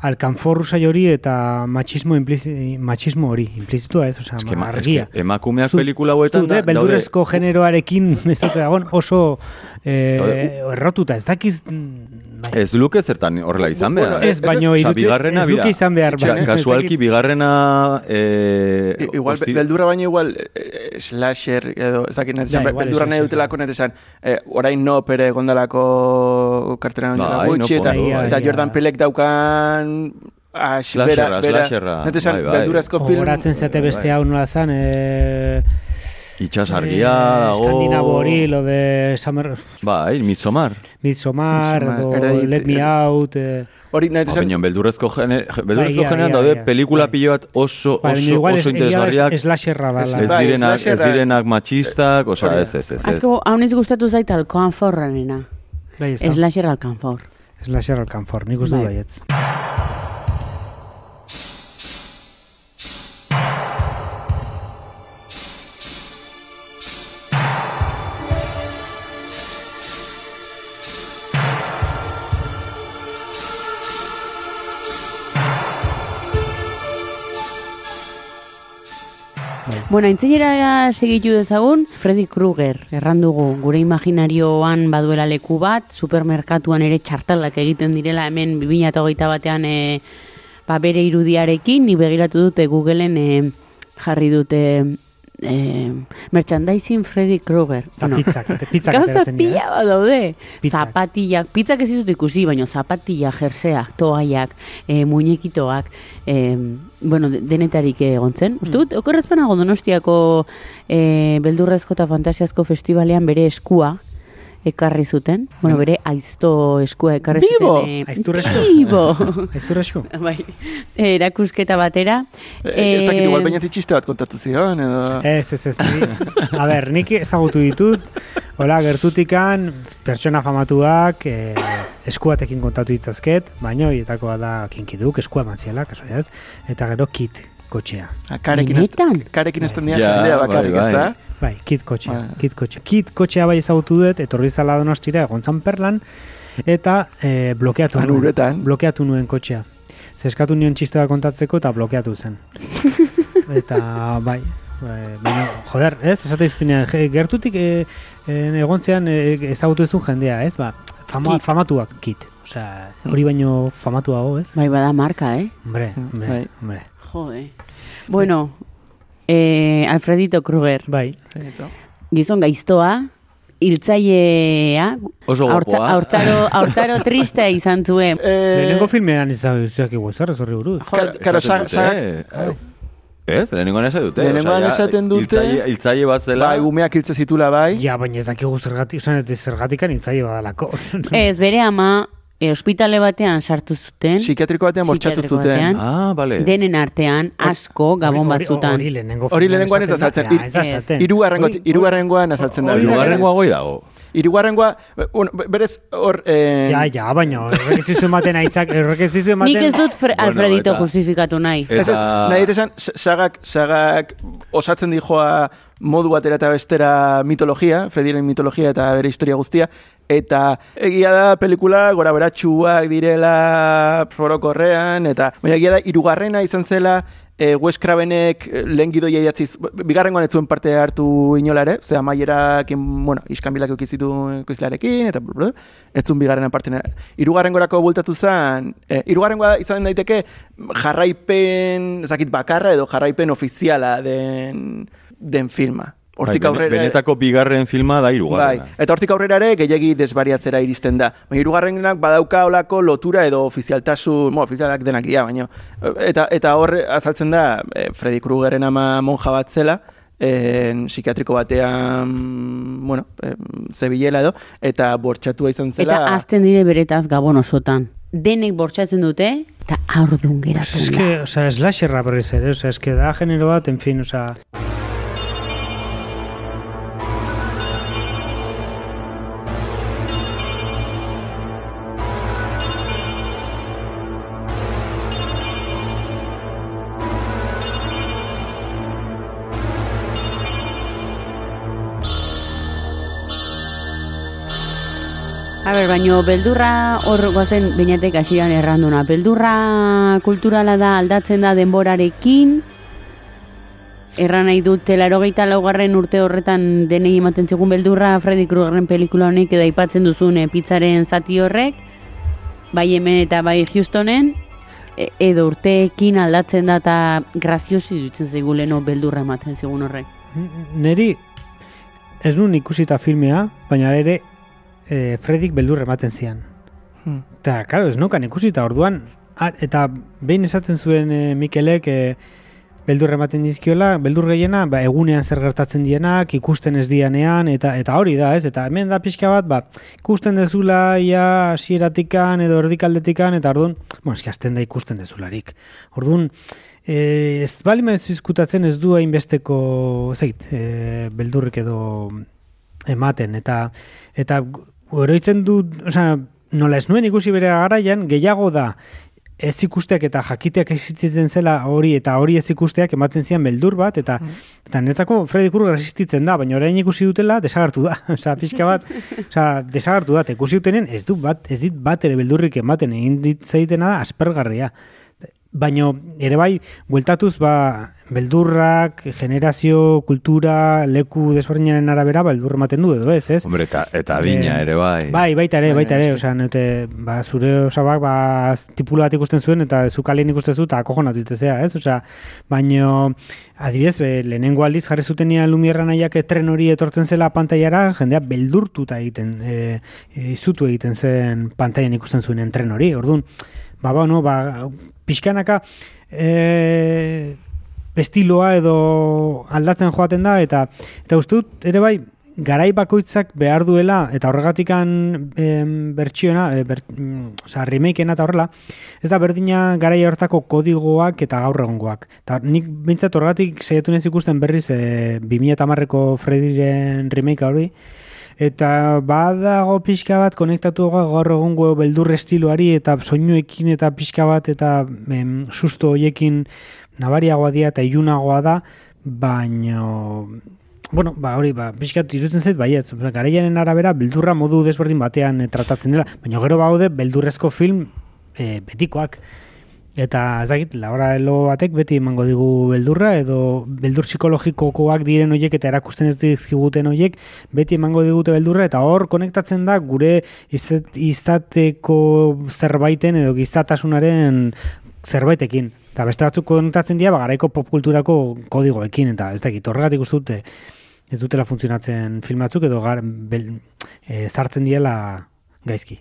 alkanforru hori eta machismo, implizi, machismo hori, implizitua ez, osea, Eske, ma, argia. eske, emakumeak dut- pelikula eh, da, daude, beldurrezko generoarekin ez dute dagoen oso eh, Daude, errotuta, ez dakiz... bai. ez luke zertan horrela izan behar. Ez, baino bigarrena, ez luke izan behar, baina Kasualki, bigarrena... Eh, I- Igual, hosti- beldurra baino igual eh, slasher edo, ez dakit net esan, Ja, igual beldurra nahi dutelako net esan, eh, orain no pere gondalako karteran Bai, dela no gutxi, eta, bai. eta Bai, Jordan bai. Pelek daukan as, Slasherra, bera, bera, slasherra, net esan, bai, bai. beldurazko film, Gogoratzen zate beste bai. hau nola zan, eh, Itsasargia eh, dago... Eskandinavo hori, lo de Summer, Bai, Midsommar. Midsommar, Midsommar, edo Heredit- Let Me Out, eh, hori nahi Ba, esan, baina beldurrezko gene, beldurrezko Bai, generan ia, daude ia, pelikula bai. pilo bat oso, baina oso, igual oso interesgarriak. es, slasherra dala. Ez Bai, direnak, ez direnak machistak, osea, Hori ez, ez, ez, ez. Asko, hau gustatu zait alkanforranena. Bai, ez da. Slasher alkanfor. Slasher alkanfor, nik uste Bai. Baietz. Bueno, aintzinera segitu dezagun, Freddy Krueger, errandugu, gure imaginarioan baduela leku bat, supermerkatuan ere txartalak egiten direla hemen 2008 batean e, ba, bere irudiarekin, ni begiratu dute Googleen e, jarri dute e, merchandising Freddy Krueger. Eta pizzak, pizzak Gauza pila bat daude. Pizzak. Zapatillak, pizzak ez ditut ikusi, baina zapatilla, jerseak, toaiak, e, muñekitoak, e, bueno, de- denetarik egon zen. Uste dut, okorrezpanago donostiako e, beldurrezko eta fantasiazko festivalean bere eskua ekarri zuten. Bueno, bere aizto eskua ekarri Bibo! zuten. e, Aizturrezko? Bibo! Aizturrezko? bai, erakusketa batera. eh, ez dakit igual Eh, bainatik txiste bat kontatu zion, edo... Ez, ez, ez. ni- A ber, nik ezagutu ditut, hola, gertutikan, pertsona famatuak, eh, eskuatekin kontatu ditzazket, baina horietakoa da kinkiduk, eskua mantziela, kaso ez, eta gero kit kotxea. Ah, Karekin ez, Benetan? karekin ez Bai. dira Ja, jendea bai, bakarrik, bai. ez da? Bai, kit kotxea, Bai. kit kotxea. Kit kotxea bai ezagutu dut, etorri zala donostira, egon zan perlan, eta eh, blokeatu Han nuen. uretan. Blokeatu nuen kotxea. Zeskatu nion txiste kontatzeko eta blokeatu zen. eta bai, bai, baina, joder, ez, esate izutunean, gertutik e, e, egontzean e, ezagutu ezun jendea, ez, ba, fama, Kit. famatuak kit. Osea, hori baino famatuago, ez? Bai, bada marka, eh? Hombre, hombre, Bai. hombre. Jode. Bueno, eh, Alfredito Kruger, Bai, gizon gaiztoa, hiltzailea, Oso guapoa. aurtzaro, aurtzaro tristea izan zuen. Eh, lehenengo filmean ez da zuak iguazar, ez horri buruz. Karo, Esaten Ez, lehenengoan esan dute. Lehenengoan esaten dute- Hiltzaile, hiltzaile bat zela. bai, umeak hiltze zitula bai. Ja, baina ez dakigu zergatik, esan ez zergatikan hiltzaile badalako. Ez, bere ama, e, ospitale batean sartu zuten. Psikiatriko batean bortxatu zuten. batean. Ah, bale. Denen artean, asko, gabon batzutan. Hori lehenengo lehenengoan azaltzen. Ja, ez azaltzen. Hirugarrengoan azaltzen da. Lugarrengoa goi dago. Hirugarrengoa, bueno, berez hor... Eh, Ja, ja, baina horrek ez dizu ematen aitzak, horrek ez dizu ematen... Nik ez dut Fre Bueno, Alfredito eta- justifikatu nahi. Eta- Ez ez, nahi esan, sa- sagak, sagak osatzen dijoa modu batera eta bestera mitologia, Frediren mitologia eta bere historia guztia, eta egia da pelikula gora beratxuak direla forokorrean, eta baina egia da irugarrena izan zela e, Wes Cravenek eh, lehen gidoia idatziz, bigarrengoan ez zuen parte hartu inola ere, ze amaierakin, bueno, iskanbilak eukizitu ekoizlearekin, eta bla, ez zuen bigarrenan parte Irugarrengorako bultatu zen, e, irugarrengoa izan daiteke jarraipen, ezakit bakarra edo jarraipen ofiziala den, den filma. Hortik Bai, aurrera... bene- benetako bigarren filma da Bai, hirugarrena. eta hortik aurrera ere gehiegi desbariatzera iristen da. Baina hirugarrenak badauka olako lotura edo ofizialtasun, mo, ofizialak denak dira, baina eta eta hor azaltzen da eh, Freddy Kruegeren ama monja bat zela, en, psikiatriko batean, bueno, eh, zebilela edo, eta bortxatua izan zela. Eta azten dire beretaz gabon osotan. Denek bortxatzen dute, eta aurdun geratzen Es da. que, o sea, slasherra berriz ere, o sea, es que da genero bat, en fin, o sea... baino beldurra hor goazen beinatek hasieran erranduna. Beldurra kulturala da aldatzen da denborarekin, Erran nahi dut telarogeita laugarren urte horretan denei ematen zigun beldurra Freddy Kruegerren pelikula honek edo aipatzen duzun eh, pizzaren zati horrek, bai hemen eta bai Houstonen, e- edo urteekin aldatzen da eta graziosi dutzen zaigu leno beldurra ematen zigun horrek. Neri, ez nun ikusita filmea, baina ere e, Fredik beldur ematen zian. Hmm. Eta, karo, ez nukan ikusita, orduan, a- eta behin esaten zuen e, Mikelek e, beldur ematen dizkiola, beldur gehiena, ba, egunean zer gertatzen dienak, ikusten ez dianean, eta eta hori da, ez? Eta hemen da pixka bat, ba, ikusten dezula ia hasieratikan edo erdikaldetikan, eta orduan, bueno, eski azten da ikusten dezularik. Orduan, e, ez bali maiz izkutatzen ez du hainbesteko, zait, e, beldurrik edo ematen, eta eta oroitzen du, osea, nola ez nuen ikusi bere garaian, gehiago da, ez ikusteak eta jakiteak existitzen zela hori eta hori ez ikusteak ematen zian beldur bat eta eta netzako Freddy Krueger existitzen da, baina orain ikusi dutela desagertu da. Osea, pixka bat, osea, desagertu da. Ikusi dutenen ez du bat, ez dit bat ere beldurrik ematen egin dit zeitena da aspergarria. Baino ere bai, bueltatuz ba, beldurrak, generazio, kultura, leku desberdinaren arabera beldur ematen du edo ez, ez? Hombre, eta, eta adina Eh, ere bai. Bai, baita ere, Bai, baita ere, osea, neute, ba, zure osabak, ba, tipulu bat ikusten zuen, eta zu kalien ikusten zu, eta akojonatu itezea, ez? Osea, baino, adibidez, be, lehenengo aldiz jarri zutenean Lumierra nahiak tren hori etortzen zela pantailara, jendea beldurtuta egiten, e, e, izutu egiten zen pantailan ikusten zuen tren hori, orduan, ba, ba, no, ba, pixkanaka, e, estiloa edo aldatzen joaten da eta eta uste dut ere bai garai bakoitzak behar duela eta horregatikan bertsiona, e, ber, mm, osea, remakeena eta horrela, ez da berdina garai hortako kodigoak eta gaur egongoak. Eta nik behintzat horregatik saiatu nez ikusten berriz e, 2010ko Freddyren remake hori, Eta badago pixka bat konektatu gaur egungo beldur estiloari eta soinuekin eta pixka bat eta em, susto hoiekin nabariagoa dira eta ilunagoa da, baino Bueno, ba, hori, ba, pixkat irutzen zait, Osea, garaiaren arabera, beldurra modu desberdin batean eh, tratatzen dela, baina gero baude beldurrezko film eh, betikoak. Eta ez dakit, Laura Elo batek beti emango digu beldurra, edo beldur psikologikokoak diren hoiek eta erakusten ez dizkiguten hoiek, beti emango digute beldurra, eta hor konektatzen da gure izat- izateko zerbaiten edo gizatasunaren zerbaitekin. Eta beste batzuk konektatzen dira, ba, garaiko popkulturako kodigoekin, eta ez dakit, horregatik uste dute ez dutela funtzionatzen film batzuk, edo gar, bel, e, sartzen diela gaizki.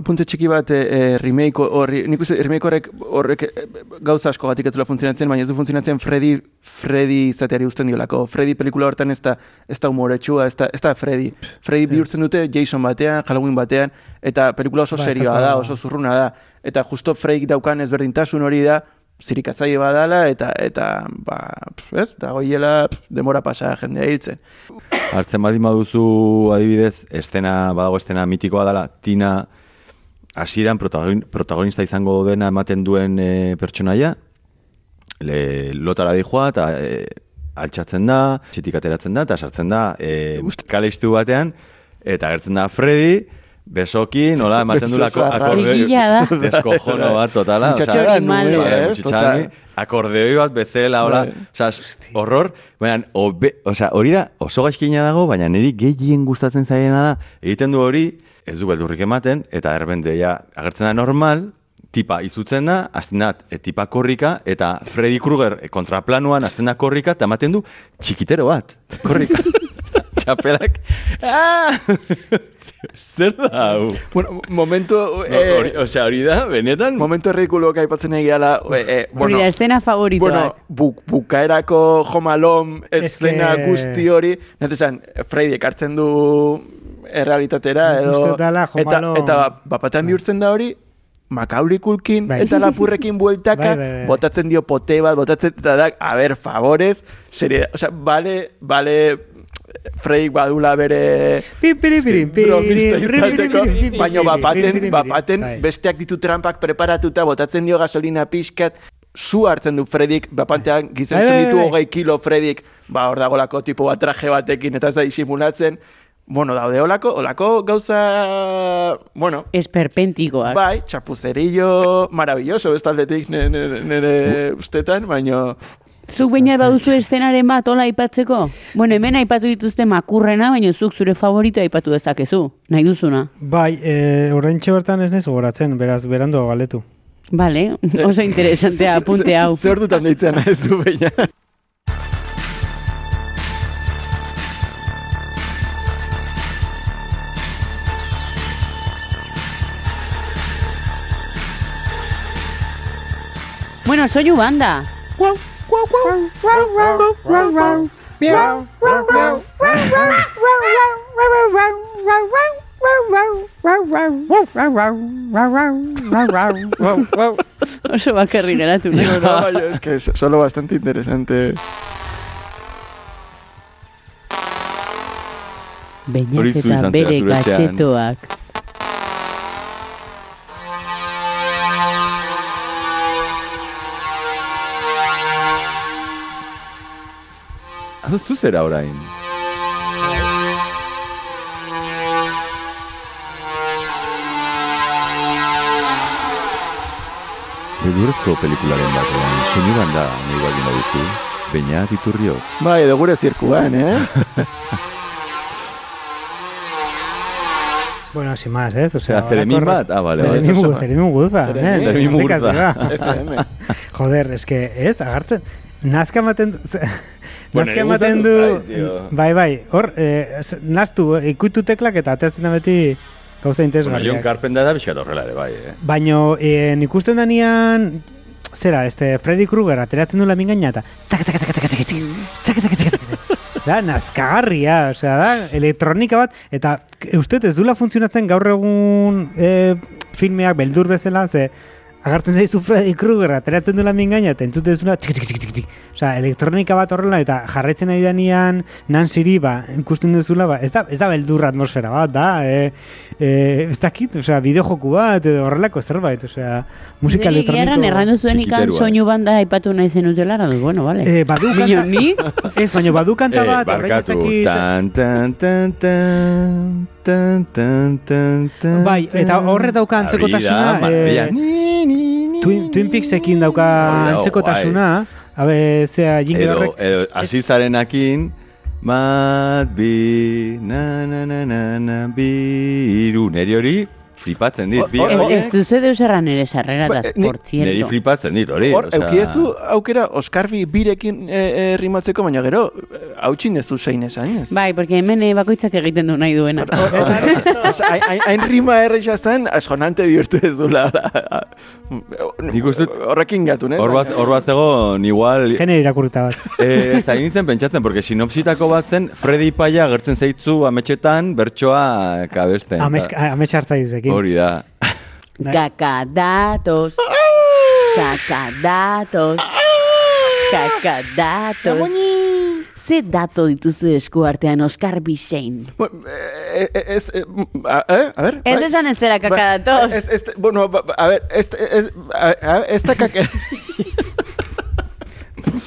Apunte txiki bat e, e, remake horri, nik uste remake horrek horrek e, gauza asko gatik ez duela funtzionatzen, baina ez du funtzionatzen Freddy Freddy izateari uzten diolako. Freddy pelikula hortan ez da, ez da humoretsua, ez da, ez da Freddy. Freddy bihurtzen dute Jason batean, Halloween batean, eta pelikula oso Ba, serioa da, oso zurruna da. Eta justo Freddy daukan ezberdintasun hori da, zirikatzaile badala, eta, eta ba, pf, ez, dagoiela pf, demora pasa jendea hiltzen. Hartzen badin baduzu adibidez, estena, badago estena mitikoa dela, Tina hasieran protagon- protagonista izango dena ematen duen e, pertsonaia, le, lotara dijoa eta e, altxatzen da, txitik ateratzen da, eta sartzen da e, kale iztu batean, eta agertzen da Freddy, besoki, nola, ematen du lako da. Deskojono bat, totala. malo. Bai, eh, muchachari, total. akordeoi bat bezala, hola, osea, horror, baina, osea, hori da, oso gaizkina dago, baina niri gehien gustatzen zaiena da, egiten du hori, ez du beldurrik ematen, eta erbende, ja, agertzen da normal, tipa izutzen da, azten da, e, tipa korrika, eta Freddy Krueger e, kontraplanuan azten da korrika, eta ematen du txikitero bat, korrika. Txapelak, ah! zer da, hau? Bueno, momentu... No, eh, hori, osea, hori da, benetan? Momentu errikuloak aipatzen egiala, eh, eh, Hori bueno, da, estena favoritoak. bueno, bu, bukaerako jomalom eszena que- guzti hori, nete Freddy ekartzen du errealitatera, edo, Home eta, eta bapatean bihurtzen da hori, makaulikulkin, Bai. eta lapurrekin bueltaka, Bai, bai, bai. botatzen dio pote bat, botatzen, eta da, a ber, favorez, serie, o sea, bale, bale, Freddy badula bere bromista izateko, baina bapaten, piri, bapaten besteak ditu trampak preparatuta, botatzen dio gasolina pixkat, zu hartzen du Fredik, bapatean Bai, gizentzen bai, ditu bai. hogei kilo Fredik, ba hor dagolako tipo bat traje batekin eta zai simulatzen, bueno, daude olako, olako gauza, bueno, Esperpentikoak. bai, chapucerillo maravilloso, bestaldetik nire, nire, ustetan, baina... Zuk baina baduzu eszenaren bat hola aipatzeko? Bueno, hemen aipatu dituzte makurrena, baina zuk zure favorito aipatu dezakezu. Nahi duzuna. Bai, e, oraintxe bertan ez nez gogoratzen, beraz, berandu galetu. Vale, oso interesantea apunte hau. Zer dutan deitzen ez du baina. Bueno, soinu banda. Oso bakarrira tu no, no, es que es solo bastante interesante. Bere gatxetoak. Azu zera orain. Bedurezko pelikularen batean, soinu banda nahi baldin baduzu, Beñat iturrioz. Bai, edo gure zirkuan, eh? Bueno, sin más, ¿eh? O Osea, zeremin bat? Ah, vale, vale. Zeremin eso, gu- eso. zeremin guza, eh? Da. FM. Joder, es que, ez, agartzen, nazka ematen, Bueno, ematen du, bai, bai, hor, eh, naztu, eh, ikutu teklak eta ateatzen da beti gauza Bueno, John interesgarriak. Carpenter da bizkat horrela ere, bai, eh? Baino, eh, nik usten danean, zera, este, Freddy Krueger ateratzen du lamingaina eta txaka, txaka, txaka, txaka, txaka, txaka, txaka, txaka. Da, nazkagarria, osea, da, elektronika bat, eta uste ez dula funtzionatzen gaur egun e, filmeak beldur bezala, ze agartzen zaizu Freddy Krueger ateratzen du lamingaina eta entzuten duzuna txiki, txiki, txiki, txiki. Osea, elektronika bat horrela eta jarretzen ari danean Nancyri, ba, ikusten duzula, ba, ez da, ez da beldurra atmosfera bat, da, e, e, ez dakit, osea, bideojoku bat, edo horrelako zerbait, osea, musika Niri elektroniko... gerran errandu zuen ikan Txikiterua. soinu banda aipatu nahi zenutela, da, bueno, vale. Eh, badu kanta... ni? Ez, baina badu kanta Eh, bat, orain ez barkatu. Tan, tan, tan, tan, tan, tan, tan, tan, Bai, eta horre dauka da, antzekotasuna, maravilla. eh. Twin, Twin Peaksekin dauka da, antzekotasuna, abe, zea, jingle Edo, horrek, edo, hasi zarenakin, Mat bi, na, na, na, na, na, biru, neri hori flipatzen dit, bi Ez, ez duzu deus erran ere sarrera, Ba, da, eh, ni- por neri cierto. flipatzen dit, hori. Hor, osea, eukiezu aukera Oskarbi birekin e, e, rimatzeko, baina gero, eh, hautsin ez du zein esan ez. Bai, porque hemen eh, bakoitzak egiten du nahi duena. Hain- rima erreixa zen, asonante bihurtu ez dula. Horrekin gatu, ne? Hor bat, zegoen, igual, genero irakurrita bat. eh, zain zen pentsatzen, porque sinopsitako bat zen, Freddy Paia gertzen zaitzu ametxetan, bertsoa kabesten. Ames hartzaizekin. Hori da. Kakadatos. Kakadatos. Kakadatos. Ze dato dituzu esku artean eh, eh, Ez, eh, a, eh, ver. Ez esan ez dela kakadatos. Ez, ez, bueno, a ver, ez, ez.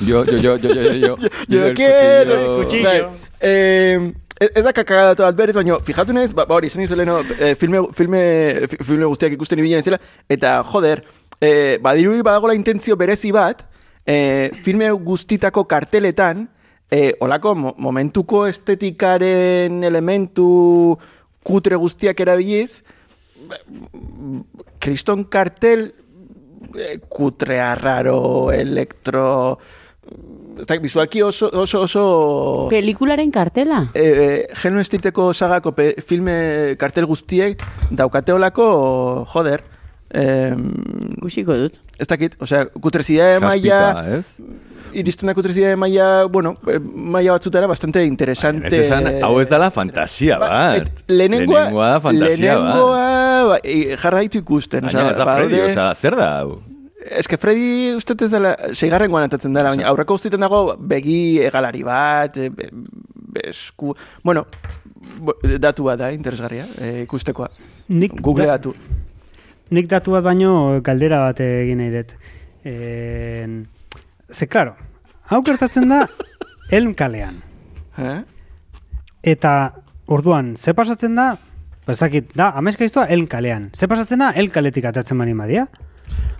Yo, yo, yo, yo, yo, yo, yo. Yo el quiero cuchillo. cuchillo. Eh, ez, da kakagatu bat berez, baina fijatu nez, ba, ba hori, esan izoleno, eh, filme, filme, fi- filme guztiak ikusten ibilen zela, eta joder, eh, badirudi badagola intentzio berezi bat, eh, filme guztitako karteletan, eh, olako mo- momentuko estetikaren elementu kutre guztiak erabiliz, kriston kartel eh, kutrea, raro, elektro... Ez da, bizualki oso, oso, oso... Pelikularen kartela? eh, Genuen Streeteko sagako pe, filme kartel guztiek daukateolako, joder, eh, Gusiko dut. ez dakit, osea, kutrezidea maila, Kaspita, ez? iristen da kutrezidea maila, bueno, eh, maila batzutara bastante interesante. Ez esan, hau ez dala fantasia Ba, bat. lehenengoa, Lehenengoa da fantasia bat. lehenengoa, ba, e, jarraitu ikusten. Baina ez da Freddy, badaude- osea, zer da hau? Que Freddy uste ez dela, seigarrengoan atatzen dela, baina aurreko guztietan dago begi egalari bat, e, be, esku... Bueno, datu bat da, interesgarria, e, ikustekoa. Nik Googleatu. Nik datu bat baino galdera bat egin nahi dut. En... Ze, klaro, hau gertatzen da Elm kalean. Eh? Eta orduan, ze pasatzen da, ez dakit, da, amezkaiztua Elm kalean. Ze pasatzen da Elm kaletik atatzen bani badia.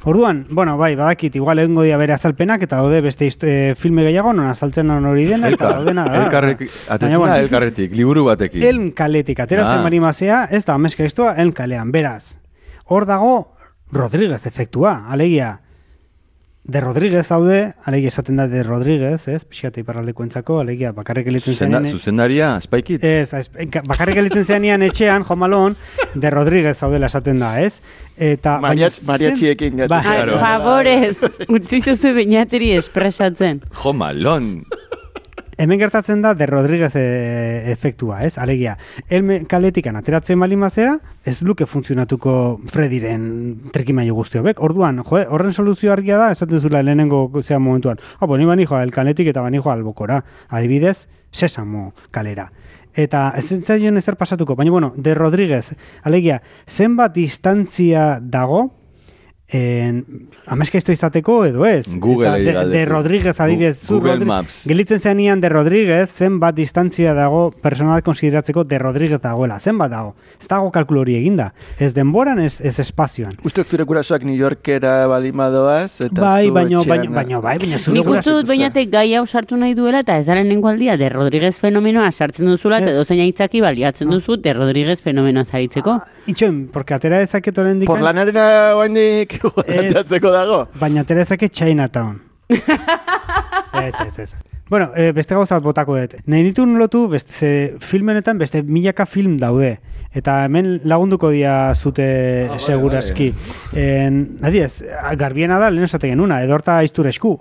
Orduan, bueno, bai, badakit, igual egingo dia bere azalpenak, eta daude beste histo- eh, filme gehiago, non azaltzen non hori dena, eta Elkar, daudena da. elkarretik, Baina, atetzen da bueno, elkarretik, liburu batekin. Elm kaletik ateratzen Ah. bani mazea, ez da amezkaiztua Elm kalean, beraz. Hor dago Rodríguez efektua, alegia. De Rodríguez haude, alegia esaten da de Rodríguez, ez? Pixkate iparralekuentzako, alegia bakarrik elitzen Zuzenda, zenean. zuzendaria, Kids? Ez, bakarrik elitzen zenean etxean, jomalon, de Rodríguez haudela esaten da, ez? Eta, zen- mariachiekin jatu. Ba, Claro. favorez, utzi zuzue bainateri espresatzen. Jo, malon. Hemen gertatzen da de Rodríguez e, efektua, ez? Alegia, elme kaletikan ateratzen bali mazera, ez luke funtzionatuko Frediren trikimailu guzti hobek. Orduan, jo, horren soluzio argia da, esaten zula lehenengo zea momentuan. Ah, bo, ni bani joa el kaletik eta bani joa albokora. Adibidez, sesamo kalera. Eta ez zitzaion ezer pasatuko, baina bueno, de Rodríguez, alegia, zenbat distantzia dago, en, amezkaizto izateko edo ez. Google Eta de, de Rodríguez adibidez, zu Google Rodri- Maps. Gelitzen zenean de Rodríguez, zenbat distantzia dago personal konsideratzeko de Rodríguez dagoela. Zenbat dago? Ez dago kalkulo hori eginda. Ez denboran, ez, ez espazioan. Uste zure gurasoak New Yorkera balimadoaz, eta Bai, baino, baino, baino, bai, baina zure Nik uste dut bainatek gai hau sartu nahi duela eta ez daren nengo aldia de Rodríguez fenomenoa sartzen duzula eta Ez. edo zein aitzaki baliatzen duzu de Rodríguez fenomenoa zaritzeko. Itxoen, porque atera dezaket oraindik Por lanarena oaindik ateratzeko dago. Baina atera dezake Chinatown. ez, ez, ez. Bueno, e, beste gauza bat botako dut. Nahi ditu lotu, beste, ze filmenetan beste milaka film daude. Eta hemen lagunduko dia zute bai, segurazki. En, Adiez, garbiena da, lehen esaten genuna, edorta aiztur esku.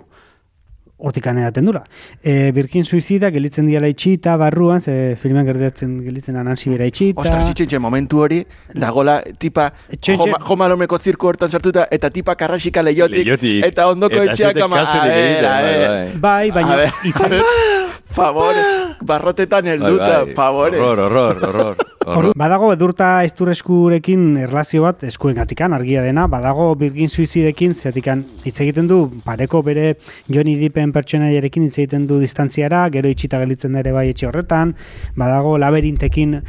Hortikan edaten dura. E, Birkin suizida gelitzen diala itxita, barruan, ze filmen gertatzen gelitzen anan sibera itxita. Ostras, itxentxe, momentu hori, dagola tipa Etxe- joma, jomalomeko zirku hortan sartuta, eta tipa karrasika leiotik, Leiotik. eta ondoko etxeak ama, kasurik a egiten, ver, a bai, bai. Bai, A baina favore, barrotetan Bai, helduta, bai. favore. Horror, horror, horror. Horror. badago edurta eskurekin erlazio bat eskuengatikan argia dena, badago birgin suizidekin zeatikan hitz egiten du pareko bere Johnny Deppen pertsonaiarekin hitz egiten du distantziara, gero itxita gelditzen da ere bai etxe horretan, badago laberintekin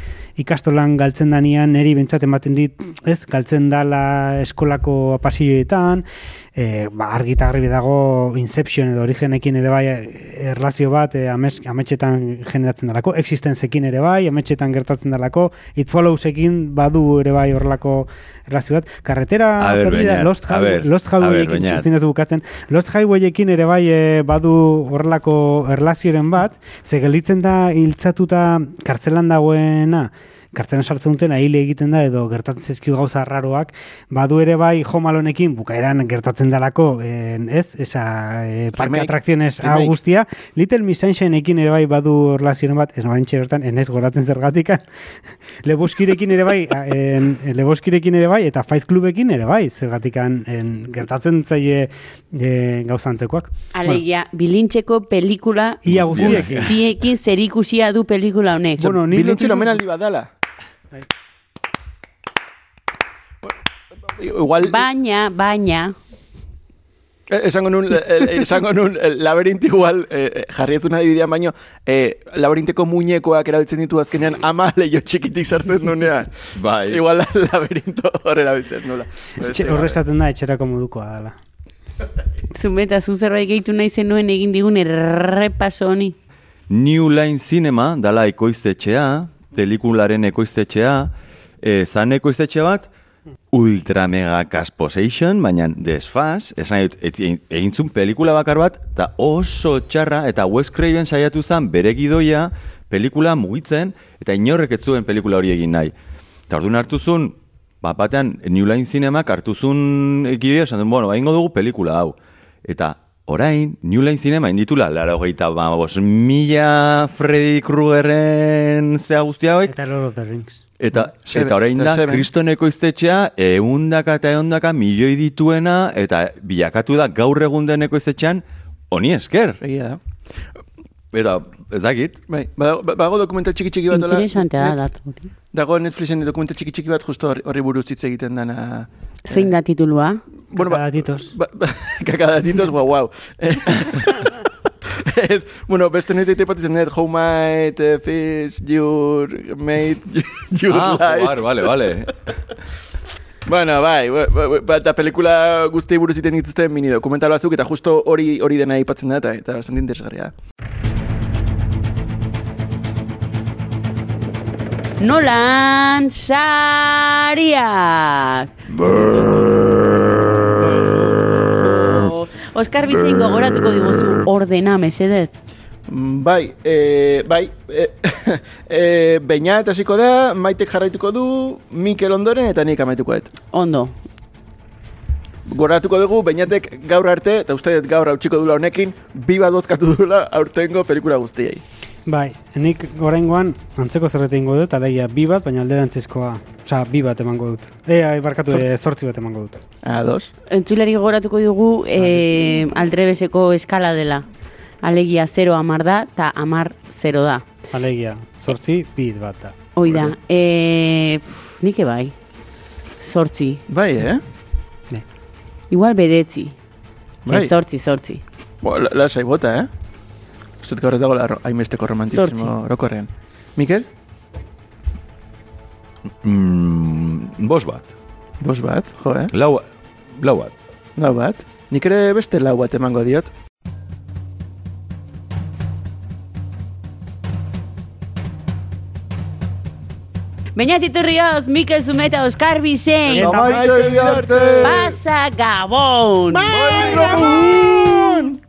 ikastolan galtzen danian, neri bentsat ematen dit, ez, galtzen dala eskolako pasilloetan, e, ba, argi eta garbi dago Inception edo origenekin ere bai erlazio bat e, amez, ametxetan generatzen dalako, existenzekin ere bai, ametxetan gertatzen dalako, It Followsekin badu ere bai horrelako erlazio bat. Karretera A ver, perdida, Beñat, Lost, a Highway, ver, Lost Highwayekin txustin bukatzen, Lost Highwayekin ere bai e, badu horrelako erlazioren bat, ze gelditzen da hiltzatuta kartzelan dagoena, kartzelan sartzen duten ahile egiten da edo gertatzen zaizkio gauza raroak, badu ere bai jomalonekin bukaeran gertatzen dalako, en, ez? Esa e, parque Remake. atrakziones hau guztia, Little Miss Sunshineekin ere bai badu erlazioren bat, ez noaintxe bertan, enez goratzen zergatika, Leboskirekin ere bai, en, Leboskirekin ere bai, eta Fight Clubekin ere bai, zergatikan en, gertatzen zaie e, gauza antzekoak. Alegia, bilintxeko pelikula Ia guztiekin. guztiekin zerikusia du pelikula honek. Bueno, ni Bilintxen lotu- omenaldi badala. Bai. Igual, Baina, baina, Eh, Esango nun, eh, eh, esango nun, eh, laberinto igual, eh, eh, jarri ez una dibidean baino, eh, laberinteko muñekoak erabiltzen ditu azkenean ama leio txikitik sartzen nunean. Bai. Igual la- laberinto hor erabiltzen nula. Horre esaten da etxerako modukoa dela. Zumeta, zu zerbait gehitu nahi zenuen egin digun errepaso honi. New Line Cinema dala ekoiztetxea, pelikularen ekoiztetxea, e, zan ekoiztetxe bat, ultra mega casposation, baina desfaz, esan dut, egin zuen pelikula bakar bat, eta oso txarra, eta Wes Craven saiatu zen bere gidoia pelikula mugitzen, eta inorrek ez zuen pelikula hori egin nahi. Eta orduan hartu zuen, bat batean New Line Cinemak hartu zuen gidoia, esan duen, bueno, baingo dugu pelikula hau. Eta orain, New Line Cinema inditula, laro gehieta, bos, mila Freddy Kruegerren zea guztia hoik, Eta Lord of the Rings. Eta, Seven, eta orain da, kristoneko iztetxea, eundaka eta eundaka milioi dituena, eta bilakatu da gaur egun deneko iztetxean, honi esker. Egia da. Eta, ez dakit, Bai, badago, badago dokumental txiki txiki bat. Interesantea da datu. Dago Netflixen dokumental txiki txiki bat justo horri- horri buruz hitz egiten dana. Zein da titulua? Bueno, ba- Kakadatitos. Ba, ba, kakadatitos, guau, guau. Ez, bueno, beste noiz daite bat izan dut, how might uh, fish your made your ah, life. joar, vale, vale. Bueno, bai, ba, eta pelikula guzti buruz iten dituzten mini dokumental batzuk, eta justo hori hori dena aipatzen da, eta, eta bastante interesgarria da. Nolan sariak! Oskar Bizein gogoratuko diguzu ordena, mesedez. Mm, Bai, e, bai, e, e, Beñat hasiko da, Maitek jarraituko du, Mikel ondoren eta nik amaituko dut. Ondo. Goratuko dugu, Beñatek gaur arte, eta uste gaur hautsiko dula honekin, bi bat bozkatu dula aurtengo pelikula guztiei. Bai, nik oraingoan antzeko zerbait egingo dut, alegia bi bat, baina alderantzizkoa, osea, bi bat emango dut. E, ai, barkatu, Zortzi. e, zortzi bat emango dut. Ah, dos. Entzulari gogoratuko dugu eh, aldrebeseko eskala dela. Alegia 0 amar da, eta amar 0 da. Alegia, zortzi, bi bat da. Hoi da. E, pff, nik bai. Zortzi. Bai, eh? Igual bedetzi. Bai. Ez, zortzi, zortzi. Bo, la, lasai bota, eh? Dut gaur ez dago hainbesteko romantizismo orokorrean. Mikel? Mm, bos bat. Bos bat, jo, eh? Lau, lau bat. Lau bat. Nik ere beste lau bat emango diot. Baina titurrioz, Mikel Zumeta, Oskar Bizein. Eta Maite Iriarte! Pasa Gabon! Bai, Gabon!